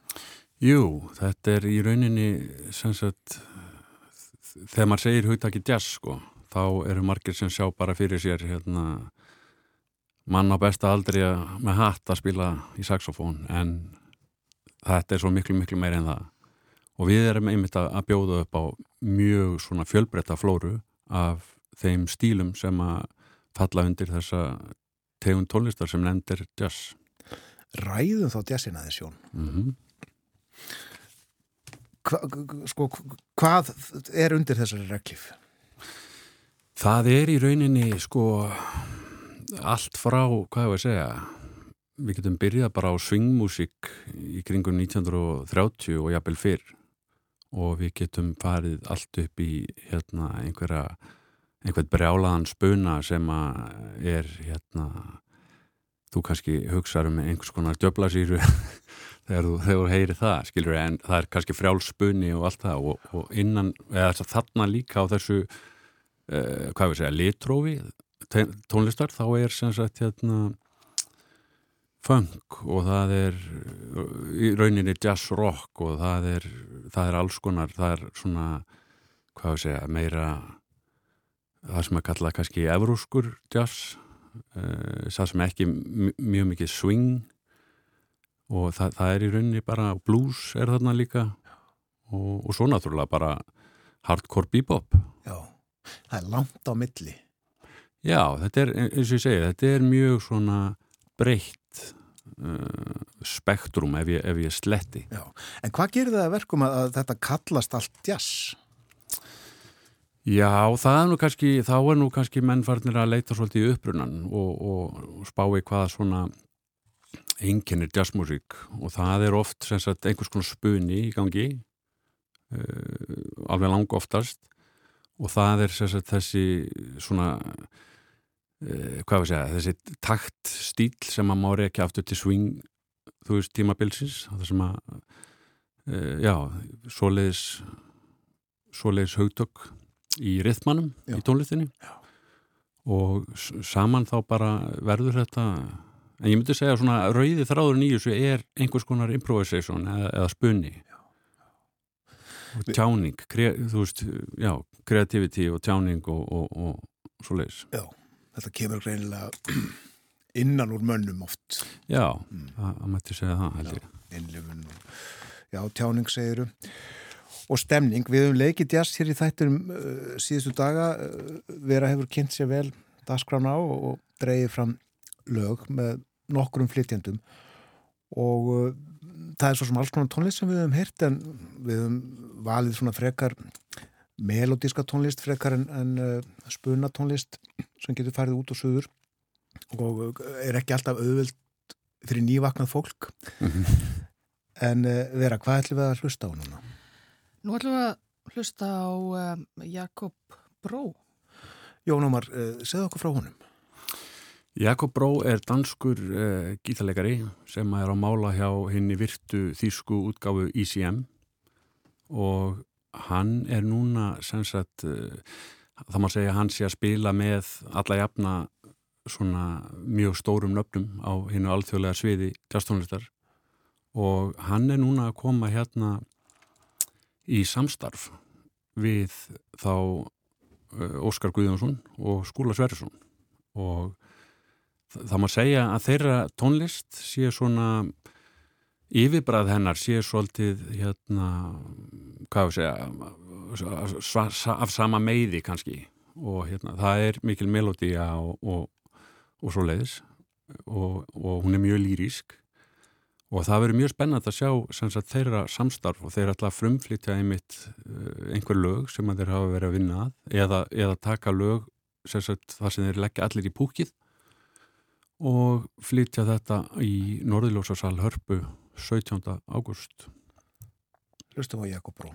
Jú, þetta er í rauninni sem sagt þegar maður segir hugtaki jazz sko, þá eru margir sem sjá bara fyrir sér hérna mann á besta aldri með hatt að spila í saxofón en þetta er svo miklu miklu meir en það og við erum einmitt að bjóða upp á mjög svona fjölbreytta flóru af þeim stílum sem að falla undir þessa tegund tónlistar sem nefndir jazz Ræðum þá jazzin aðeins Jón mm -hmm. Hva, sko, hvað er undir þessari reglif? Það er í rauninni sko allt frá, hvað hefur að segja við getum byrjað bara á swingmusík í kringum 1930 og jafnvel fyrr. Og við getum farið allt upp í hérna einhverja einhvern brjálaðan spuna sem að er hérna þú kannski hugsaður með einhvers konar djöblasýru þegar þú, þú heyri það skilur en það er kannski frjálspunni og allt það. Og, og innan, eða þarna líka á þessu uh, hvað við segja, litrófi tónlistar þá er sem sagt hérna funk og það er í rauninni jazz rock og það er, það er alls konar, það er svona hvað við segja, meira það sem að kalla kannski evrúskur jazz uh, það sem ekki mjög mikið swing og það, það er í rauninni bara blues er þarna líka og, og svo náttúrulega bara hardcore bebop. Já, það er langt á milli Já, þetta er, eins og ég segi, þetta er mjög svona breytt uh, spektrum ef ég, ef ég sletti. Já, en hvað gerir það að verkum að, að þetta kallast allt jazz? Já, það er nú kannski, þá er nú kannski mennfarnir að leita svolítið í uppbrunnan og, og, og spái hvaða svona enginnir jazzmusík og það er oft sagt, einhvers konar spunni í gangi, uh, alveg lang oftast og það er sagt, þessi svona hvað var að segja, þessi takt stíl sem að mári ekki aftur til swing þú veist tímabilsins það sem að uh, já, svoleiðis svoleiðis haugtök í rithmanum já. í tónlistinni. Já. og saman þá bara verður þetta en ég myndi segja svona rauði þráður nýjus er einhvers konar improvisation eða, eða spunni og tjáning kre, þú veist, já, kreativiti og tjáning og, og, og svoleiðis. Já þetta kemur greinilega innan úr mönnum oft. Já, mm. það mætti segja það held ég. Innlifun Já, tjáning segiru og stemning, við höfum leikið jazz hér í þættum uh, síðustu daga uh, vera hefur kynnt sér vel dasgrána og, og dreyið fram lög með nokkrum flytjandum og uh, það er svo sem alls konar tónlist sem við höfum heyrt en við höfum valið svona frekar melodíska tónlist frekar en, en uh, spuna tónlist sem getur farið út og söður og uh, er ekki alltaf auðvild fyrir nývaknað fólk en uh, vera, hvað ætlum við að hlusta á núna? Nú ætlum við að hlusta á um, Jakob Bró. Jón Ómar, uh, segð okkur frá honum. Jakob Bró er danskur uh, gítalegari sem er á mála hjá henni virtu þýsku útgáfu ICM og hann er núna sem sagt, uh, það má segja hann sé að spila með alla jafna svona mjög stórum nöfnum á hennu alþjóðlega sviði jazztónlistar og hann er núna að koma hérna í samstarf við þá Óskar Guðjónsson og Skúla Sverjesson og það má segja að þeirra tónlist sé svona yfirbræð hennar sé svolítið hérna, hvað segja af sama meiði kannski. Og hérna, það er mikil melodía og, og, og svo leiðis og, og hún er mjög lýrísk og það verður mjög spennand að sjá sagt, þeirra samstarf. Og þeir ætla að frumflytja einmitt einhver lög sem þeir hafa verið að vinna að. Eða, eða taka lög sem sagt, þar sem þeir leggja allir í púkið og flytja þetta í Norðilósasal Hörpu 17. ágúst Hlustum á Jakob Bró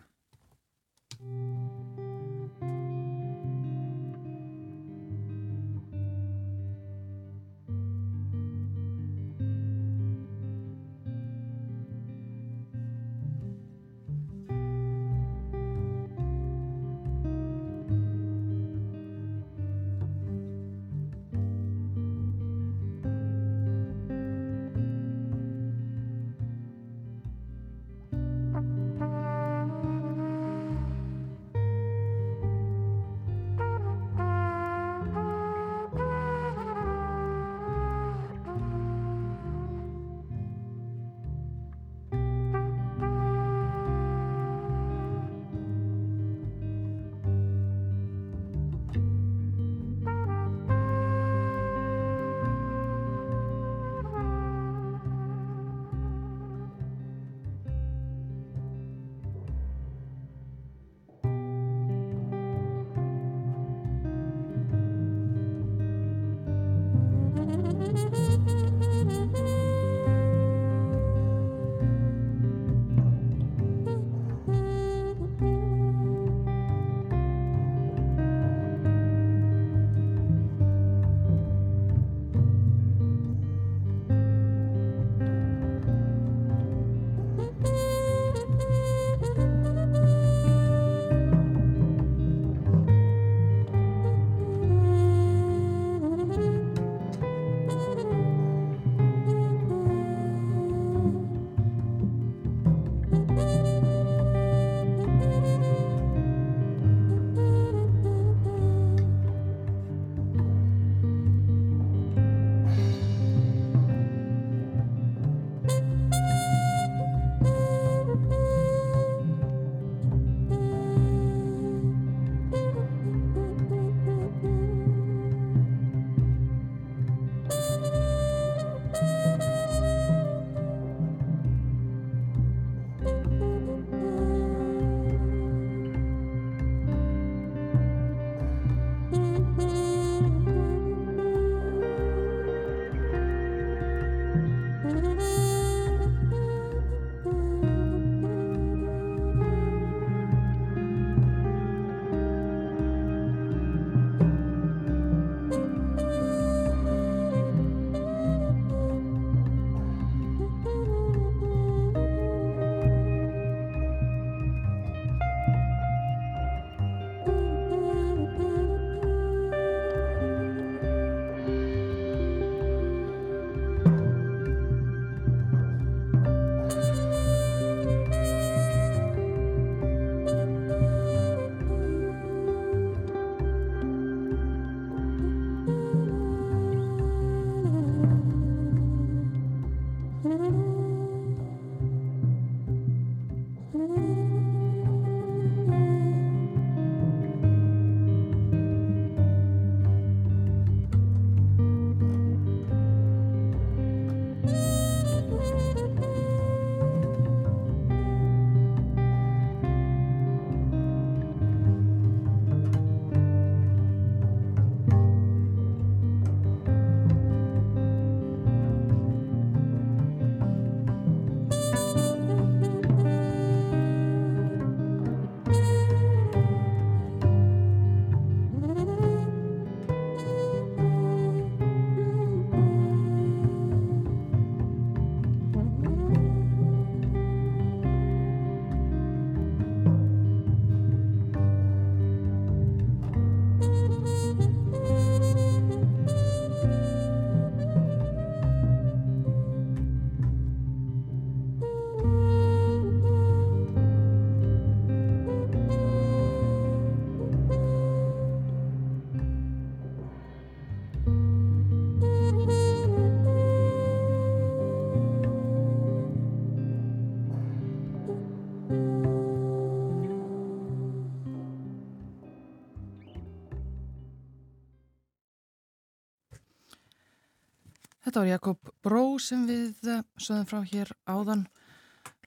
Þetta var Jakob Bró sem við uh, sögum frá hér áðan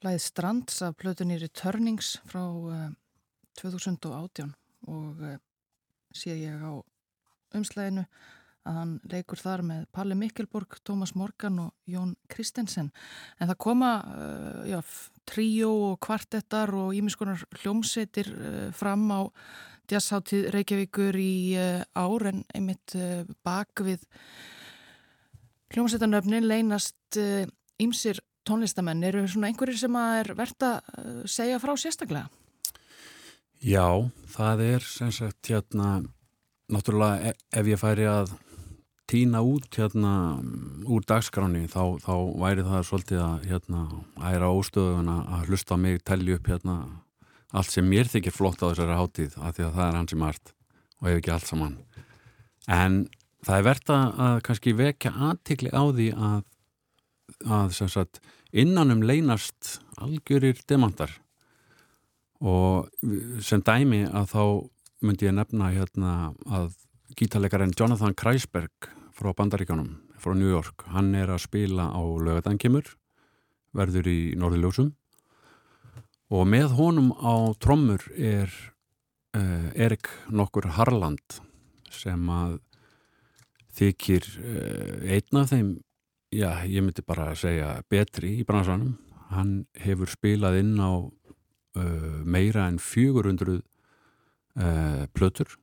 læðið Strands af plötunni Returnings frá uh, 2018 og uh, sé ég á umslæginu að hann leikur þar með Palli Mikkelborg, Tómas Morgan og Jón Kristensen. En það koma já, tríó og kvartettar og ímiskonar hljómsetir fram á jazzháttið Reykjavíkur í ár en einmitt bak við Hljómsveitanöfnin leynast ýmsir uh, tónlistamenn. Eru svona einhverjir sem að er verðt að uh, segja frá sérstaklega? Já, það er sem sagt hérna, náttúrulega e, ef ég færi að týna út hérna úr dagskráni þá, þá væri það svolítið að hérna æra óstöðuna að hlusta mig telli upp hérna allt sem mér þykir flott á þessari hátíð af því að það er hans í margt og ef ekki allt saman. En það er verðt að kannski vekja aðtikli á því að, að sagt, innanum leynast algjörir demantar. Og sem dæmi að þá myndi ég nefna hérna að gítarleikarinn Jonathan Kreisberg frá Bandaríkanum, frá New York hann er að spila á lögadangimur verður í Norðiljósum og með honum á trommur er uh, Erik nokkur Harland sem að þykir uh, einn af þeim já, ég myndi bara að segja betri í bransanum. Hann hefur spilað inn á uh, meira en 400 uh, plötur.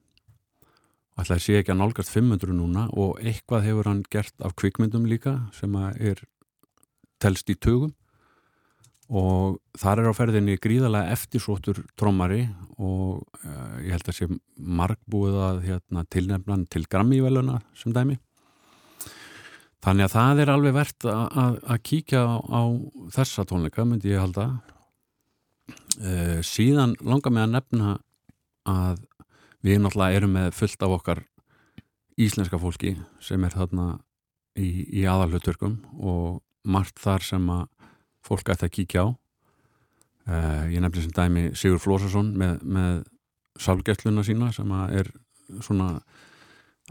Alltaf sé ekki að nálgast 500 núna og eitthvað hefur hann gert af kvikmyndum líka sem er telst í tögum og þar er á ferðinni gríðalega eftirsóttur trommari og uh, ég held að sé margbúið að hérna, tilnefnan til Grammy-veluna sem dæmi. Þannig að það er alveg verðt að kíkja á, á þessa tónleika myndi ég halda. Uh, síðan langar mig að nefna að við náttúrulega erum með fullt af okkar íslenska fólki sem er þarna í, í aðalhuturkum og margt þar sem að fólk ætti að kíkja á. Uh, ég nefnir sem dæmi Sigur Flósarsson með, með sálgætluna sína sem er svona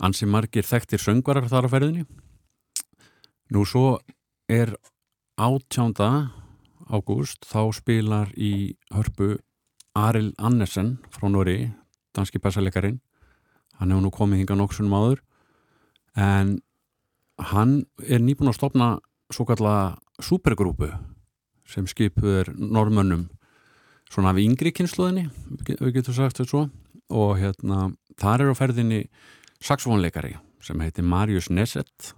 ansi margir þekktir söngvarar þar á ferðinni. Nú svo er átjánda ágúst þá spilar í hörpu Aril Annesen frá Nóri, danski passalegarin hann hefur nú komið hinga nokksunum áður. En hann er nýbúin að stopna svo kallega supergrúpu sem skipuður normönnum svona af yngri kynsluðinni við getum sagt þetta svo. Og hérna, þar er á ferðinni saxofónleikari sem heitir Marius Neset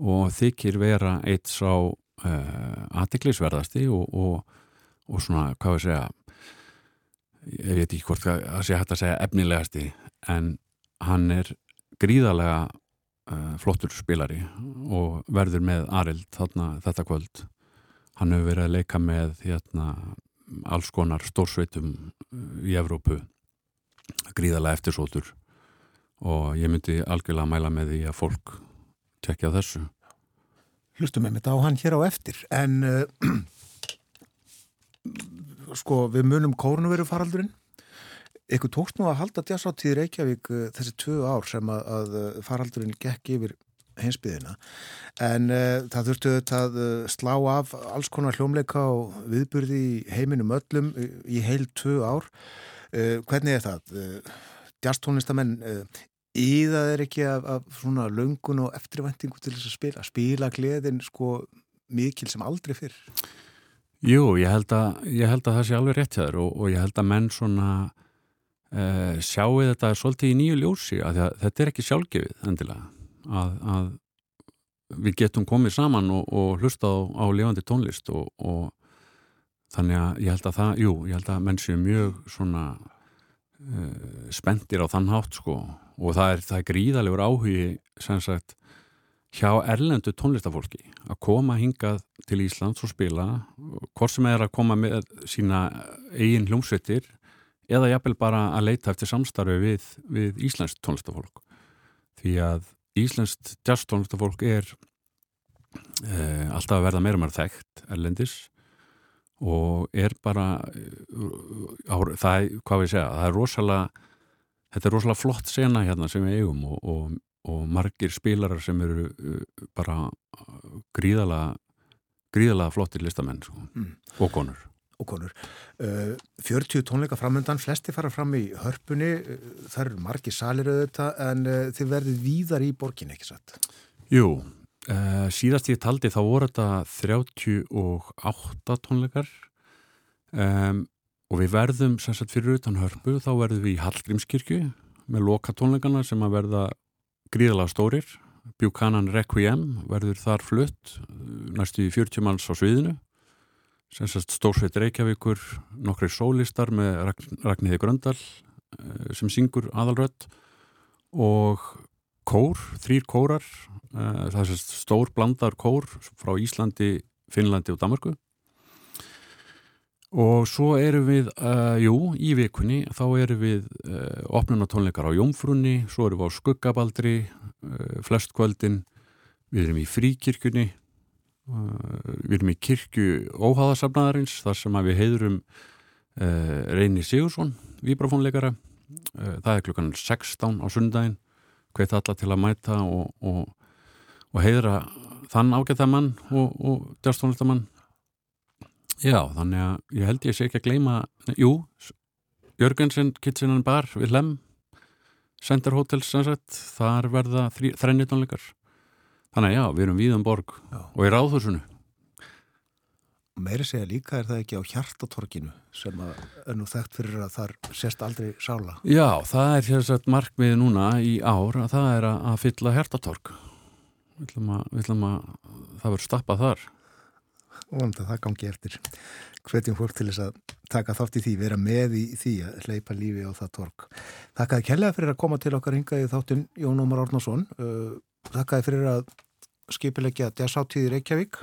og þykir vera eitt sá uh, aðtiklisverðasti og, og, og svona, hvað við segja ég veit ekki hvort að sé hægt að segja efnilegasti en hann er gríðarlega uh, flottur spilari og verður með Arild þarna þetta kvöld hann hefur verið að leika með hérna, alls konar stórsveitum uh, í Evrópu. Gríðarlega eftirsótur og ég myndi algjörlega að mæla með því að fólk tekja þessu. Hlustum með þetta á hann hér á eftir en uh, sko við munum kórnuveru faraldurinn ykkur tókst nú að halda jazzáttíð Reykjavík uh, þessi tvö ár sem að, að faraldurinn gekk yfir heimsbyðina en uh, það þurftu að uh, slá af alls konar hljómleika og viðburði í heiminum öllum í heil tvö ár. Uh, hvernig er það? Jazztónlistamenn í það er ekki af, af svona löngun og eftirvæntingu til þess að spila? Spila gleðin sko mikil sem aldrei fyrr? Jú, ég held að, ég held að það sé alveg rétt hér og, og ég held að menn svona sjáu þetta svolítið í nýju ljósi að þetta er ekki sjálfgefið endilega að, að við getum komið saman og, og hlusta á, á lifandi tónlist og, og þannig að ég held að það, jú, ég held að menn séu mjög svona uh, spendir á þann hátt sko. Og það er, það er gríðalegur áhugi sem sagt hjá erlendu tónlistafólki að koma hingað til Íslands og spila hvort sem er að koma með sína eigin hljómsveitir eða jafnvel bara að leita eftir samstarfi við, við Íslands tónlistafólk. Því að Íslands jazztónlistafólk er e, alltaf að verða meira meira þekkt erlendis og er bara á, það hvað við segja, það er rosalega þetta er rosalega flott sena hérna sem við eigum og, og, og margir spilarar sem eru uh, bara gríðalega gríðalega flottir listamenn sko, Mm. og konur og konur. Uh, 40 tónleika framöndan, flesti fara fram í hörpunni, uh, það eru margi salir auðvitað en uh, þið verðið víðar í borgin, ekki satt? Jú, síðast ég taldi þá voru þetta 38 tónleikar um, og við verðum sagt fyrir utan hörpu þá verðum við í Hallgrímskirkju með loka tónleikana sem að verða gríðalega stórir Buchanan Requiem verður þar flutt næstu í 40 manns á sviðinu sem sagt Stórsveit Reykjavíkur nokkri sólistar með Ragn- Ragnhildi Gröndal uh, sem syngur aðalrödd og kór, þrýr kórar uh, það er sérst stór blandar kór frá Íslandi, Finnlandi og Danmarku og svo erum við uh, jú, í vikunni þá erum við uh, opnunatónleikar á Jómfrunni, svo erum við á Skuggabaldri uh, flestkvöldin. Við erum í fríkirkjunni uh, við erum í kirkju óháðasafnaðarins þar sem við heiðurum uh, Reyni Sigursson vibrafónleikara uh, það er klukkan 16 á sundaginn hveit alla til að mæta og, og, og heiðra þann ágæta mann og, og djástónlistamann já, þannig að ég held ég sé ekki að gleyma jú, Jörgensen Kitchenan Bar við Lem Center Hotels þar verða þrennitónleikar þannig að já, við erum við um borg Já. og í ráðhúsinu Meiri segja líka er það ekki á hjartatorkinu sem að er nú þekkt fyrir að þar sést aldrei sála. Já, það er þess að markmið núna í ár að það er að, að fylla hertatork. Við ætlum að, við ætlum að það verður stappað þar. Vanda það gangi eftir. Hvetjum fólk til þess að taka þátt í því, vera með í því að hleypa lífi á það tork. Þakkaði kærlega fyrir að koma til okkar hingað í þáttin Jón Ómar Árnason. Þakkaði fyrir að skipilegja jazzáttíði Reykjavík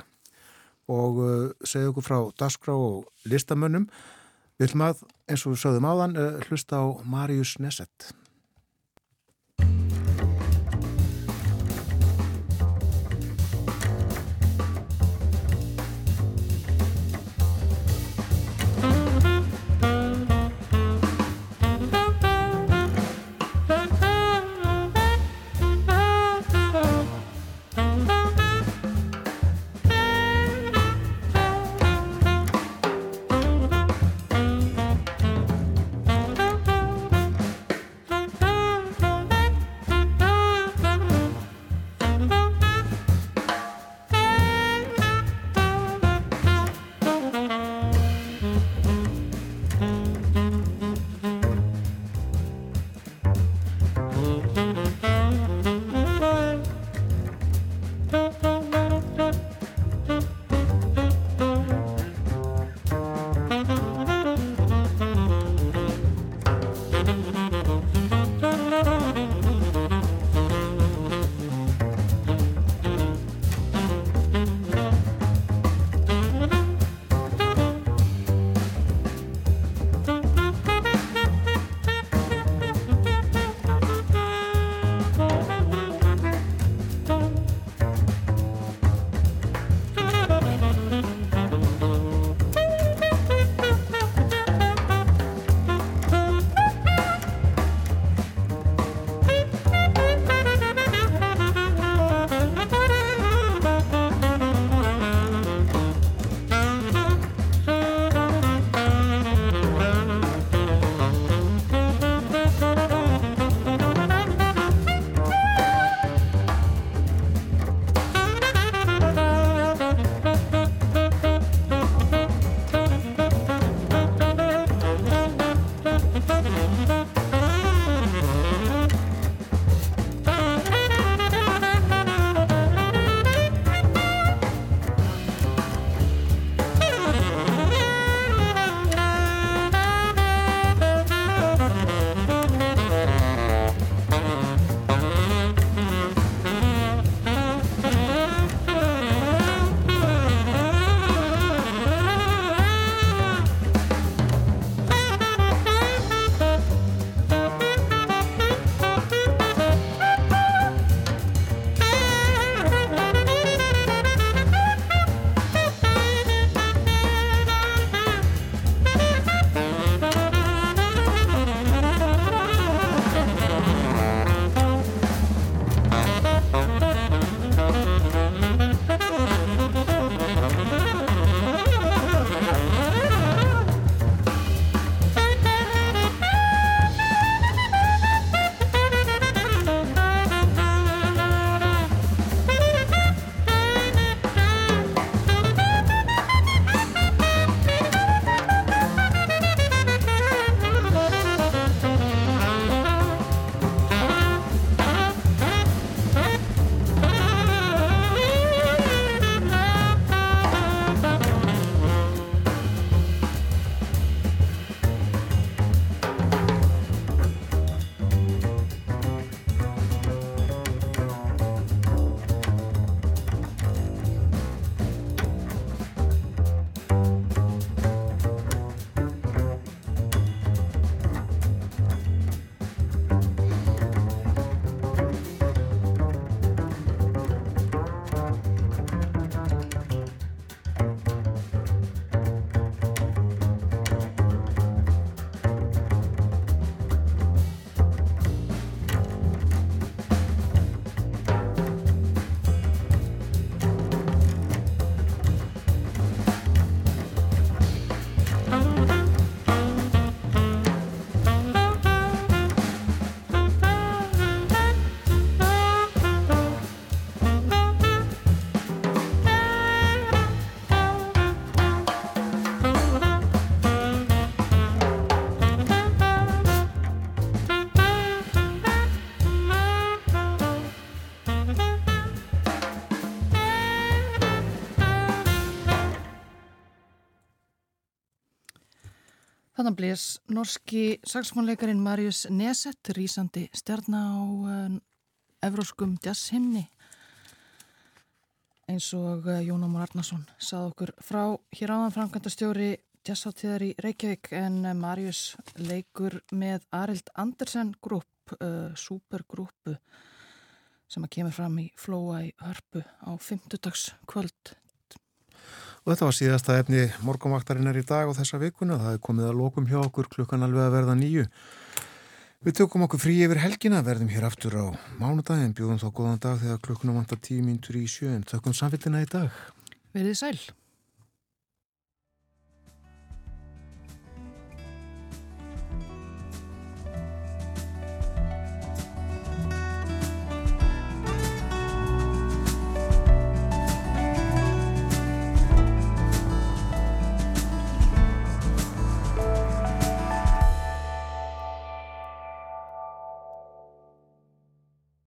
og uh, segja okkur frá Dasgrá og listamönnum. Við ætlum að, eins og við sögðum áðan, uh, hlusta á Marius Nesset. Þannig blés norski saxfónleikarin Marius Neset rýsandi stjarná á uh, evróskum jazzhimni eins og uh, Jón Ómar Arnason sað okkur frá hér áðan framkvæmda stjóri jazzáttíðar í Reykjavík en uh, Marius leikur með Arild Andersen grúp, supergrúpu sem að kemur fram í Flóa í Hörpu á 50 dags kvöld Og þetta var síðasta efni morgumvaktarinnar í dag og þessa vikuna. Það er komið að lokum hjá okkur klukkan alveg að verða nýju. Við tökum okkur frí yfir helgina, verðum hér aftur á mánudagin, bjóðum þá góðan dag þegar klukkuna vantar tímintur í sjö, en tökum samfélgina í dag. Verðið sæl.